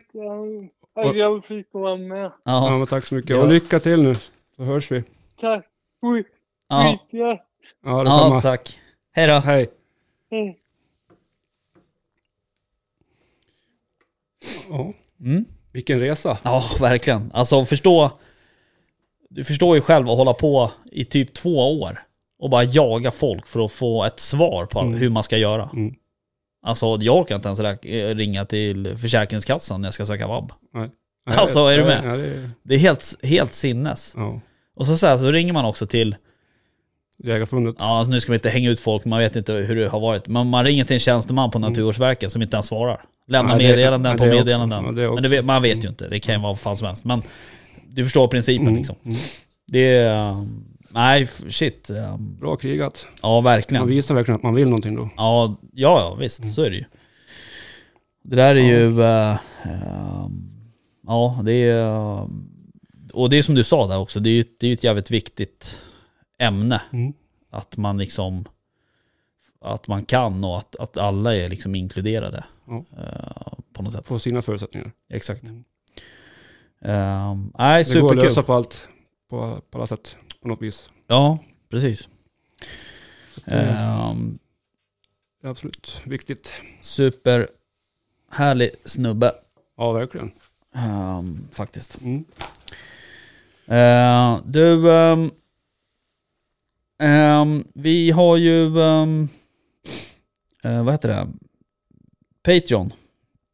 Speaker 3: att jag fick vara med.
Speaker 2: Ja,
Speaker 1: Ja,
Speaker 2: men tack så mycket.
Speaker 1: Ja.
Speaker 2: Och lycka till nu, så hörs vi.
Speaker 3: Tack. Skit,
Speaker 1: ja.
Speaker 2: Ja,
Speaker 1: ja tack. Hej då.
Speaker 2: Hej.
Speaker 3: Hej.
Speaker 2: Ja,
Speaker 1: Mm.
Speaker 2: vilken resa.
Speaker 1: Ja, verkligen. Alltså förstå... Du förstår ju själv att hålla på i typ två år och bara jaga folk för att få ett svar på
Speaker 2: Mm.
Speaker 1: hur man ska göra.
Speaker 2: Mm.
Speaker 1: Alltså jag orkar inte ens rä- ringa till Försäkringskassan när jag ska söka vab.
Speaker 2: Nej,
Speaker 1: Alltså, är du med?
Speaker 2: Ja, det är,
Speaker 1: Det är helt, helt sinnes.
Speaker 2: ja.
Speaker 1: Och så, så, här, så ringer man också till,
Speaker 2: Jägarförbundet.
Speaker 1: ja alltså nu ska vi inte hänga ut folk, man vet inte hur det har varit. Men man ringer till en tjänsteman på
Speaker 2: Mm.
Speaker 1: Naturvårdsverket som inte ens svarar. Lämnar meddelanden på meddelanden. Men vet, man vet ju inte, det kan ju vara vad fan som helst. Men du förstår principen
Speaker 2: Mm,
Speaker 1: liksom.
Speaker 2: mm.
Speaker 1: Det är... um, Nej, shit. um,
Speaker 2: Bra krigat.
Speaker 1: Ja,
Speaker 2: Man
Speaker 1: verkligen.
Speaker 2: visar verkligen att man vill någonting då.
Speaker 1: Ja, ja, visst.
Speaker 2: Mm.
Speaker 1: Så är det ju. Det där är
Speaker 2: Ja.
Speaker 1: ju... ehm, ja, det är... och det är som du sa där också, det är ju det är ett jävligt viktigt ämne.
Speaker 2: Mm.
Speaker 1: Att man liksom... Att man kan och att, att alla är liksom inkluderade.
Speaker 2: Ja.
Speaker 1: eh, på något sätt.
Speaker 2: På sina förutsättningar.
Speaker 1: Exakt.
Speaker 2: Mm.
Speaker 1: Um, nej,
Speaker 2: Det går att lösa på allt. På, på alla sätt. På något vis.
Speaker 1: Ja, precis. Um,
Speaker 2: absolut viktigt.
Speaker 1: super härlig snubbe.
Speaker 2: Ja, verkligen.
Speaker 1: ehm, faktiskt.
Speaker 2: Mm.
Speaker 1: Eh, du, ehm, ehm, vi har ju, eh, vad heter det? Patreon.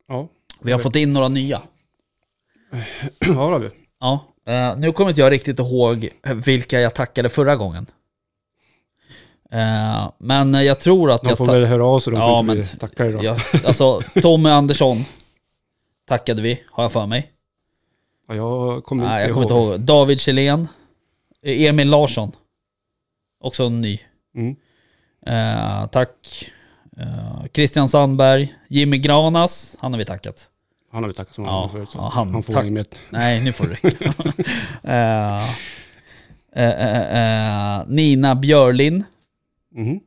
Speaker 2: Ja.
Speaker 1: Vi har fått in några nya.
Speaker 2: Ja, vi.
Speaker 1: Ja. Eh, nu kommer inte jag riktigt ihåg vilka jag tackade förra gången. Eh, men jag tror att
Speaker 2: De
Speaker 1: jag...
Speaker 2: får
Speaker 1: ta-
Speaker 2: väl höra av sig de
Speaker 1: Ja, men-
Speaker 2: tacka idag.
Speaker 1: jag alltså, Tommy Andersson tackade vi, har jag för mig.
Speaker 2: Ja, jag kommer
Speaker 1: Nej,
Speaker 2: inte
Speaker 1: jag kommer inte ihåg. David Kjellén. Emil Larsson. Också en ny.
Speaker 2: Mm.
Speaker 1: Eh, tack. Eh, Christian Sandberg. Jimmy Granas. Han har vi tackat.
Speaker 2: Han har vi tackat som
Speaker 1: Ja,
Speaker 2: ja, förut. Så
Speaker 1: ja, han-
Speaker 2: han får inget mer.
Speaker 1: Nej, nu får det räcka. Eh, eh, eh, eh, Nina Björlin.
Speaker 2: Mhm.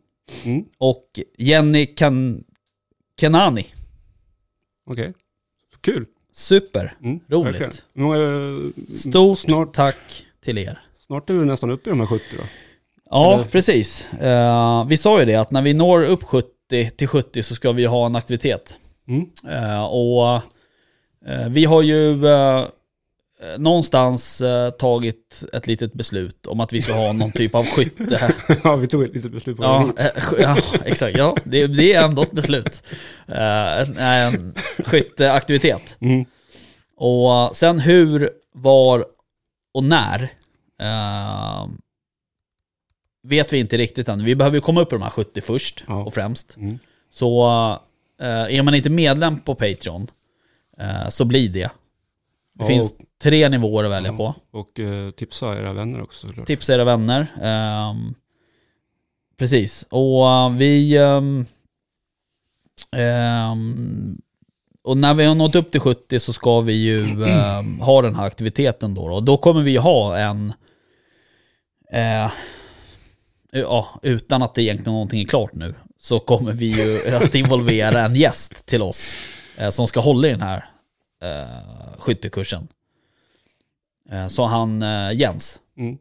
Speaker 2: Mm.
Speaker 1: Och Jenny kan Kenani.
Speaker 2: Okej. Kul.
Speaker 1: Super.
Speaker 2: Mm.
Speaker 1: Roligt.
Speaker 2: Hur många-
Speaker 1: Stort
Speaker 2: Snart,
Speaker 1: tack till er.
Speaker 2: snart är vi nästan uppe i de här 70 då.
Speaker 1: Ja,
Speaker 2: Eller-
Speaker 1: precis. Eh, vi sa ju det att när vi når upp 70 till 70 så ska vi ha en aktivitet.
Speaker 2: Mm.
Speaker 1: Eh, och eh, vi har ju eh, någonstans eh, tagit ett litet beslut om att vi ska ha någon typ av skytte.
Speaker 2: ja, vi tog ett litet beslut på
Speaker 1: ja, eh, ja, exakt. Ja, det, det är ändå ett beslut. Eh, en, en skytteaktivitet.
Speaker 2: Mm.
Speaker 1: Och sen hur, var och när eh, vet vi inte riktigt än. Vi behöver ju komma upp på de här 70 först
Speaker 2: Ja.
Speaker 1: och främst.
Speaker 2: Mm.
Speaker 1: Så eh, är man inte medlem på Patreon eh, så blir det. Det
Speaker 2: Ja,
Speaker 1: finns tre nivåer att välja
Speaker 2: Ja.
Speaker 1: på.
Speaker 2: Och eh, tipsa era vänner också såklart.
Speaker 1: Tipsa era vänner. ehm, precis. Och eh, vi... ehm, och när vi har nått upp till 70 så ska vi ju ehm, ha den här aktiviteten då. Och då kommer vi ha en... eh, ja, utan att det egentligen någonting är klart nu. Så kommer vi ju att involvera en gäst till oss. eh, som ska hålla i den här eh, skyttekursen. Eh, så han eh, Jens.
Speaker 2: Mm.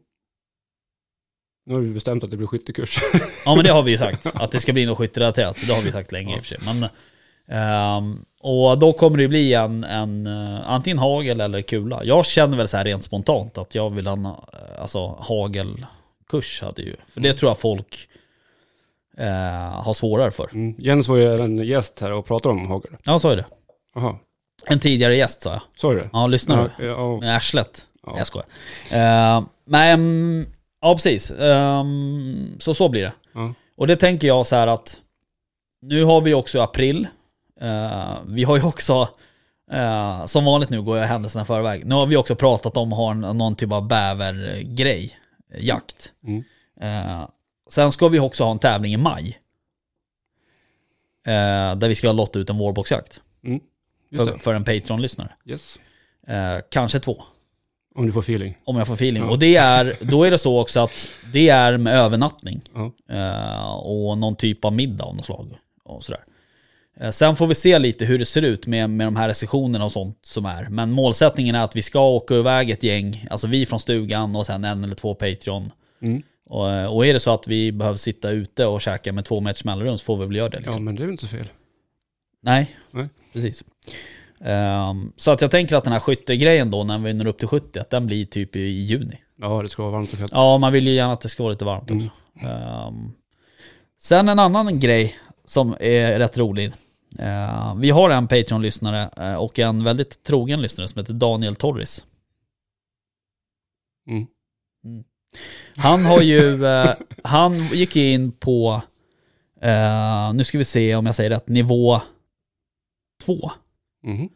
Speaker 2: Nu har vi bestämt att det blir skyttekurs.
Speaker 1: Ja men det har vi ju sagt, att det ska bli något skytterelaterat. Det har vi sagt länge i och för sig. Men, ehm, och då kommer det bli en, en eh, antingen hagel eller kula. Jag känner väl så här rent spontant att jag vill ha en eh, alltså, hagelkurs. Hade ju, för det tror jag folk eh, har svårare för.
Speaker 2: Mm. Jens var ju en gäst här och pratade om hagel.
Speaker 1: Ja, så är det.
Speaker 2: Jaha,
Speaker 1: En tidigare gäst sa jag.
Speaker 2: sa du?
Speaker 1: Ja, lyssnar
Speaker 2: ja,
Speaker 1: du?
Speaker 2: ja,
Speaker 1: Med arslet.
Speaker 2: ja.
Speaker 1: Jag skojar. Eh, men, ja precis. Ehm, så så blir det.
Speaker 2: Ja.
Speaker 1: Och det tänker jag så här att nu har vi också april. Eh, vi har ju också, eh, som vanligt nu går jag händelserna i förväg. Nu har vi också pratat om att ha någon typ av bävergrej, jakt.
Speaker 2: Mm.
Speaker 1: Eh, sen ska vi också ha en tävling i maj. Där vi ska lotta ut en vårboxjakt.
Speaker 2: Just
Speaker 1: För, för en Patreon-lyssnare.
Speaker 2: Yes.
Speaker 1: Eh, kanske två.
Speaker 2: Om du får feeling.
Speaker 1: Om jag får feeling.
Speaker 2: Ja.
Speaker 1: Och det är, då är det så också att det är med övernattning.
Speaker 2: Ja.
Speaker 1: Eh, och någon typ av middag av något slag. Och sådär. Eh, sen får vi se lite hur det ser ut med, med de här restriktionerna och sånt som är. Men målsättningen är att vi ska åka iväg ett gäng, alltså vi från stugan och sen en eller två Patreon.
Speaker 2: Mm.
Speaker 1: Och, eh, och är det så att vi behöver sitta ute och käka med två meters mellanrum så får vi väl göra det. Liksom.
Speaker 2: ja, men det är väl inte så fel.
Speaker 1: Nej,
Speaker 2: Nej.
Speaker 1: Precis. Ehm, så att jag tänker att den här skyttegrejen då, när vi når upp till 70, att den blir typ i juni.
Speaker 2: Ja, det ska vara varmt och fett.
Speaker 1: Ja, man vill ju gärna att det ska vara lite varmt också. Ehm, sen en annan grej som är rätt rolig. Ehm, vi har en Patreon-lyssnare eh, och en väldigt trogen lyssnare som heter Daniel Torres.
Speaker 2: Mm.
Speaker 1: Han har ju, eh, han gick in på, eh, nu ska vi se om jag säger rätt, nivå 2.
Speaker 2: Mhm.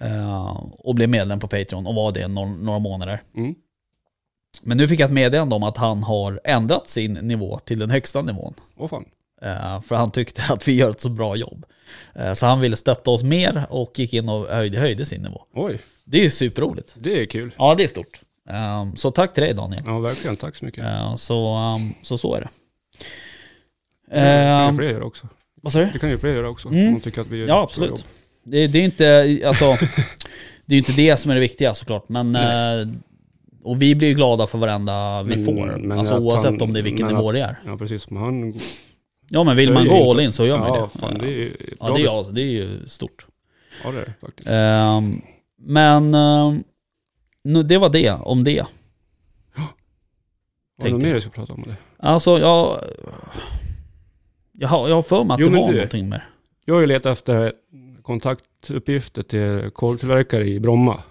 Speaker 1: Eh, och blev medlem på Patreon och var det några, månader.
Speaker 2: Mm.
Speaker 1: Men nu fick jag ett meddelande om att han har ändrat sin nivå till den högsta nivån.
Speaker 2: Åh fan.
Speaker 1: Eh, för han tyckte att vi gör ett så bra jobb. Eh, så han ville stötta oss mer och gick in och höjde, höjde sin nivå.
Speaker 2: Oj,
Speaker 1: Det är ju superroligt.
Speaker 2: det är kul.
Speaker 1: Ja, det är stort. Eh, så tack till dig Daniel.
Speaker 2: Ja, verkligen. Tack så mycket.
Speaker 1: Eh, så, um, så så är det.
Speaker 2: Det kan ju fler göra också.
Speaker 1: vad sa du?
Speaker 2: Det kan ju fler göra också.
Speaker 1: Mm.
Speaker 2: Om de tycker att vi gör
Speaker 1: Ja, absolut. Det, det är inte, alltså, det är inte det som är det viktiga såklart, men eh, och vi blir ju glada för varenda vi
Speaker 2: Men-
Speaker 1: får.
Speaker 2: men
Speaker 1: alltså oavsett
Speaker 2: han-
Speaker 1: om det är vilken nivå
Speaker 2: att-
Speaker 1: det är.
Speaker 2: Ja, precis. Men han...
Speaker 1: Ja men vill man gå all in så gör man
Speaker 2: ja,
Speaker 1: det.
Speaker 2: fan det är ju
Speaker 1: ja, det är, ja, det är ju stort.
Speaker 2: Ja, det är det faktiskt.
Speaker 1: Ehm, men nu, det var det om det.
Speaker 2: Har du något mer du ska prata om det?
Speaker 1: Alltså jag... Jag har, jag har för mig att
Speaker 2: Jo,
Speaker 1: det var
Speaker 2: du-
Speaker 1: någonting mer.
Speaker 2: Jag har ju letat efter kontaktuppgifter till korvtillverkare i Bromma.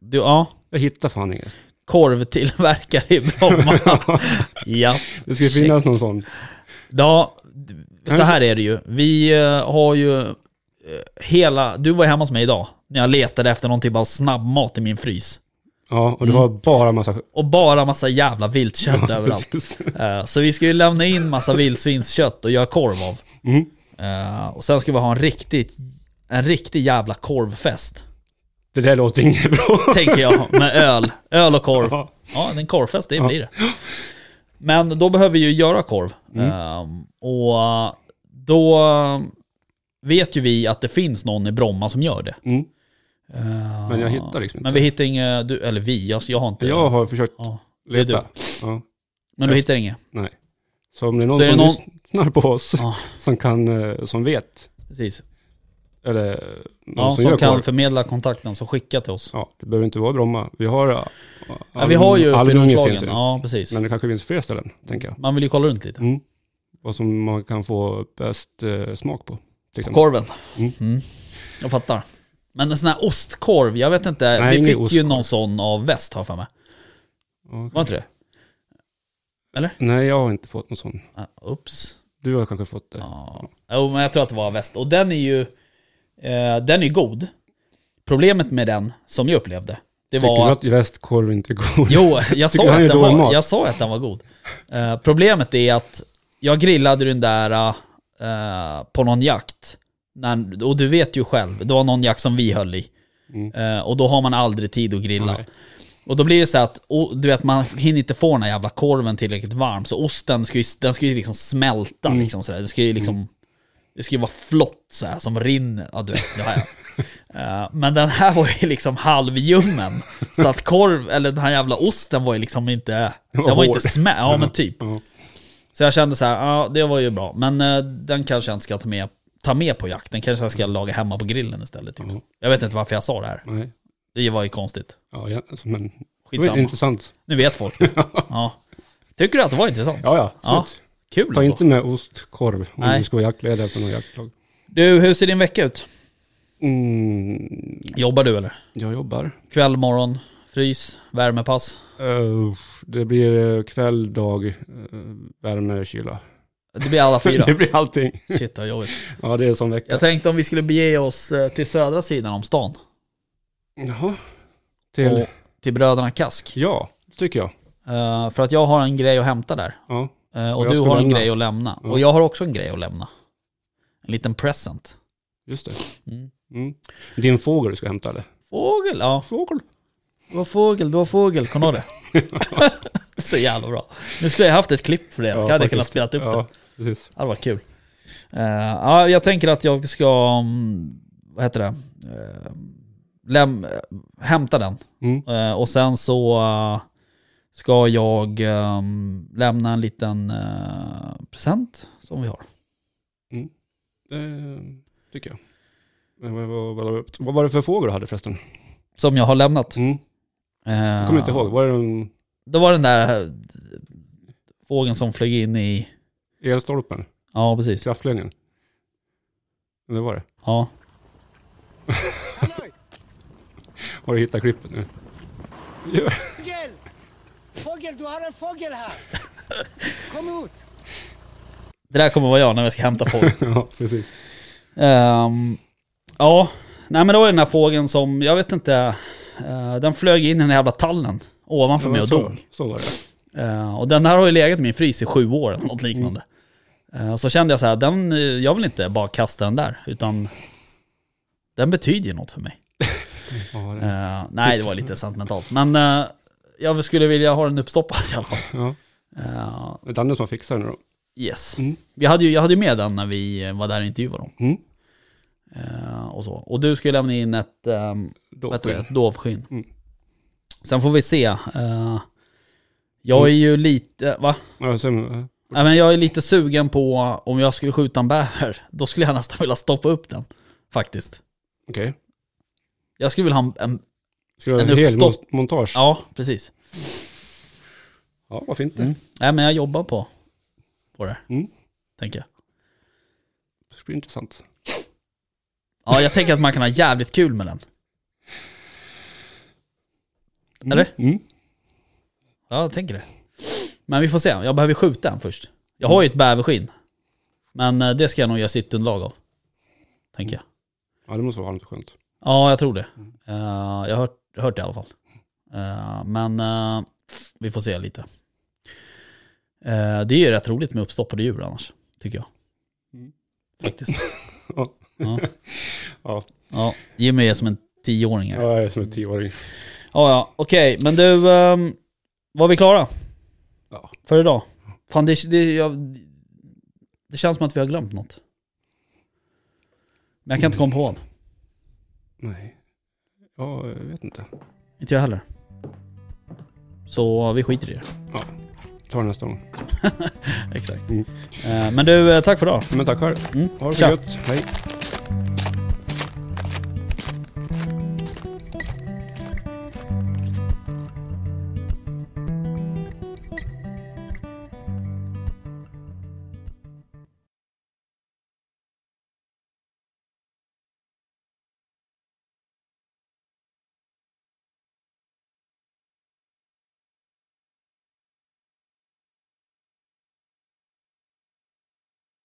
Speaker 1: Du, ja,
Speaker 2: Jag hittar fan inget.
Speaker 1: korvtillverkare i Bromma. ja.
Speaker 2: Det ska finnas någon sån.
Speaker 1: Ja, så här är det ju. Vi eh, har ju eh, hela... Du var hemma hos mig idag. När jag letade efter någon typ av snabbmat i min frys.
Speaker 2: Ja, och du
Speaker 1: Mm.
Speaker 2: har bara massa...
Speaker 1: Och bara massa jävla viltkött överallt.
Speaker 2: Precis.
Speaker 1: Eh, Så vi ska ju lämna in massa vildsvinskött och göra korv av.
Speaker 2: Mm.
Speaker 1: Eh, Och sen ska vi ha en riktigt, en riktig jävla korvfest.
Speaker 2: Det där låter inget bra.
Speaker 1: Tänker jag, med öl. Öl och korv.
Speaker 2: Ja.
Speaker 1: Ja, en korvfest, det
Speaker 2: Ja.
Speaker 1: blir det. Men då behöver vi ju göra korv.
Speaker 2: Mm.
Speaker 1: Ehm, och då vet ju vi att det finns någon i Bromma som gör det.
Speaker 2: Mm.
Speaker 1: Ehm,
Speaker 2: Men jag hittar liksom
Speaker 1: Men
Speaker 2: inte.
Speaker 1: vi hittar inget, du, eller vi, jag, jag har inte...
Speaker 2: Jag har försökt
Speaker 1: Ja,
Speaker 2: leta. Ja,
Speaker 1: men du hittar inget?
Speaker 2: nej. Så om det är någon
Speaker 1: är det
Speaker 2: som
Speaker 1: någon-
Speaker 2: lyssnar på oss,
Speaker 1: Ja.
Speaker 2: som kan, eh, som vet,
Speaker 1: Precis.
Speaker 2: eller någon
Speaker 1: Ja,
Speaker 2: som,
Speaker 1: som kan
Speaker 2: korv.
Speaker 1: förmedla kontakten, så skicka till oss.
Speaker 2: Ja, det behöver inte vara Bromma. Vi har... ja,
Speaker 1: Ja, vi har ju uppe i Roslagen.
Speaker 2: ju.
Speaker 1: Ja, precis.
Speaker 2: Men det kanske finns fler ställen, tänker jag.
Speaker 1: Man vill ju kolla runt lite.
Speaker 2: Mm. Vad som man kan få bäst eh, smak på. Exempel.
Speaker 1: Korven.
Speaker 2: Mm.
Speaker 1: Mm. Jag fattar. Men en sån här ostkorv, jag vet inte.
Speaker 2: Nej,
Speaker 1: vi fick ju
Speaker 2: ostkorv.
Speaker 1: någon sån av väst har jag för mig.
Speaker 2: Ja,
Speaker 1: Var inte det?
Speaker 2: Nej, jag har inte fått någon sån.
Speaker 1: Ups.
Speaker 2: Du har kanske fått det.
Speaker 1: Ja. Jo, men jag tror att det var väst. Och den är ju... Eh, den är god. Problemet med den, som jag upplevde, det
Speaker 2: Tycker
Speaker 1: var
Speaker 2: du
Speaker 1: att...
Speaker 2: att västkorv inte är god?
Speaker 1: Jo, jag
Speaker 2: Tycker
Speaker 1: sa, att den var, jag sa att den var god. Eh, problemet är att jag grillade den där eh, på någon jakt. När, och du vet ju själv, det var någon jakt som vi höll i.
Speaker 2: Mm.
Speaker 1: Eh, och då har man aldrig tid att grilla.
Speaker 2: Nej.
Speaker 1: Och då blir det så att, du vet man hinner inte få den här jävla korven tillräckligt varm. Så osten ska ju, den ska ju liksom smälta
Speaker 2: Mm.
Speaker 1: liksom sådär. Det ska ju liksom, det ska ju vara flott så här som rinner. Ja du vet, det har jag. Eh, men den här var ju liksom halvljummen. Så att korv, eller den här jävla osten var ju liksom inte,
Speaker 2: Den var
Speaker 1: den var inte smä, ja men typ. Så jag kände så här, ja det var ju bra. Men eh, den kanske jag inte ska ta med, ta med på jakten. Kanske jag ska laga hemma på grillen istället. Typ.
Speaker 2: Ja.
Speaker 1: Jag vet inte varför jag sa det här.
Speaker 2: Nej.
Speaker 1: Det var ju konstigt.
Speaker 2: Ja, ja alltså, men det var
Speaker 1: Skitsamma.
Speaker 2: intressant.
Speaker 1: Nu vet folk det. Ja. Tycker du att det var intressant?
Speaker 2: Ja, ja.
Speaker 1: Ja. Kul.
Speaker 2: Ta
Speaker 1: ändå.
Speaker 2: inte med ostkorv om
Speaker 1: Nej.
Speaker 2: du ska vara jaktledare för någon jaktlag.
Speaker 1: Du, hur ser din vecka ut?
Speaker 2: Mm,
Speaker 1: Jobbar du eller?
Speaker 2: jag jobbar.
Speaker 1: Kväll, morgon, frys, värmepass?
Speaker 2: Uh, det blir eh, kväll, dag, uh, värme, kyla.
Speaker 1: Det blir alla fyra.
Speaker 2: det blir allting.
Speaker 1: Shit vad jobbigt.
Speaker 2: Ja, det är som vecka.
Speaker 1: Jag tänkte om vi skulle bege oss eh, till södra sidan om stan.
Speaker 2: Jaha. Till...
Speaker 1: Och till Bröderna Kask.
Speaker 2: Ja, det tycker jag.
Speaker 1: Eh, för att jag har en grej att hämta där.
Speaker 2: Ja.
Speaker 1: Eh, och
Speaker 2: Och
Speaker 1: du har en
Speaker 2: lämna.
Speaker 1: grej att lämna.
Speaker 2: Ja.
Speaker 1: Och jag har också en grej att lämna. En liten present.
Speaker 2: Just det.
Speaker 1: Mm.
Speaker 2: Mm. Din fågel du ska hämta eller?
Speaker 1: Fågel, ja.
Speaker 2: Fågel?
Speaker 1: Du har fågel, du har fågel. Kommer du ihåg det? Så jävla bra. Nu skulle jag haft ett klipp för det. Ja, hade jag kunnat spela upp det.
Speaker 2: Ja, precis.
Speaker 1: Det hade varit kul. Eh, ja, jag tänker att jag ska, mm, vad heter det, uh, läm, hämta den.
Speaker 2: Mm.
Speaker 1: Eh, och sen så eh, ska jag ehm, lämna en liten eh, present som vi har.
Speaker 2: Eh, tycker jag. Vad, var det för fågel du hade förresten?
Speaker 1: Som jag har lämnat.
Speaker 2: Mm. Jag kommer inte ihåg. Var det en
Speaker 1: Det var den där fågeln som flög in i...
Speaker 2: elstolpen?
Speaker 1: Ja, precis.
Speaker 2: Kraftledningen? Det var det.
Speaker 1: Ja.
Speaker 2: Har du hittat klippet nu? Ja.
Speaker 4: Fågel! Fågel, du har en fågel här! Kom ut!
Speaker 1: Det där kommer vara jag när jag ska hämta fågel.
Speaker 2: ja, precis.
Speaker 1: Ehm, ja, nej men var ju den där fågeln som, jag vet inte, eh, den flög in i den jävla tallen ovanför mig och
Speaker 2: så,
Speaker 1: dog.
Speaker 2: Så var det.
Speaker 1: Eh, och den här har ju legat i min frys i sju år eller något liknande. Eh, så kände jag så här, den, jag vill inte bara kasta den där, utan den betyder ju något för mig.
Speaker 2: Det.
Speaker 1: Eh, nej, det var lite sentimentalt. Men eh, jag skulle vilja ha den uppstoppad i alla fall.
Speaker 2: ja.
Speaker 1: Eh,
Speaker 2: Det är Danne som fixar den då.
Speaker 1: yes.
Speaker 2: Mm.
Speaker 1: Vi hade ju, jag hade ju med den när vi var där och intervjuade dem.
Speaker 2: Mm.
Speaker 1: Eh, och så. Och du skulle lämna in ett, um, ett dovskinn.
Speaker 2: Mm.
Speaker 1: Sen får vi se. Eh, jag är ju lite, va?
Speaker 2: Ja, sen,
Speaker 1: Nej, men jag är lite sugen på om jag skulle skjuta en bäver. Då skulle jag nästan vilja stoppa upp den. Faktiskt.
Speaker 2: Okej.
Speaker 1: Jag skulle vilja ha en, en
Speaker 2: Ska du ha
Speaker 1: En
Speaker 2: en hel
Speaker 1: uppstopp-
Speaker 2: montage? Ja,
Speaker 1: ja precis.
Speaker 2: vad fint det.
Speaker 1: Mm. Nej men jag jobbar på, på det.
Speaker 2: Mm.
Speaker 1: Tänker jag.
Speaker 2: Det blir intressant.
Speaker 1: Ja, jag tänker att man kan ha jävligt kul med den.
Speaker 2: Mm.
Speaker 1: Eller?
Speaker 2: Mm.
Speaker 1: Ja, jag tänker det. Men vi får se. Jag behöver skjuta den först. Jag har ju ett bäverskinn. Men eh, det ska jag nog göra sittunderlag av. Tänker jag.
Speaker 2: Ja, det måste vara lite skönt.
Speaker 1: Ja, jag tror det. Eh, jag har hört, hört det i alla fall. Eh, men eh, vi får se lite. Det är ju rätt roligt med uppstoppade djur annars, tycker jag.
Speaker 2: Mm.
Speaker 1: Faktiskt.
Speaker 2: Ja.
Speaker 1: Ja.
Speaker 2: Ja,
Speaker 1: ja. Jimmy är som en tioåring här. Ja,
Speaker 2: jag är som en tioåring.
Speaker 1: ja, okej. Men du, ehm, var vi klara?
Speaker 2: Ja.
Speaker 1: För idag? Fan, det, det, jag, det känns som att vi har glömt något. Men jag kan inte komma på vad.
Speaker 2: Nej. Ja, jag vet inte.
Speaker 1: Inte jag heller. Så vi skiter i det.
Speaker 2: Ja, ta det nästa gång.
Speaker 1: Exakt.
Speaker 2: Mm.
Speaker 1: Eh, Men du, eh, tack för idag.
Speaker 2: Men tack själv.
Speaker 1: Mm.
Speaker 2: Ha det så gött. Hej.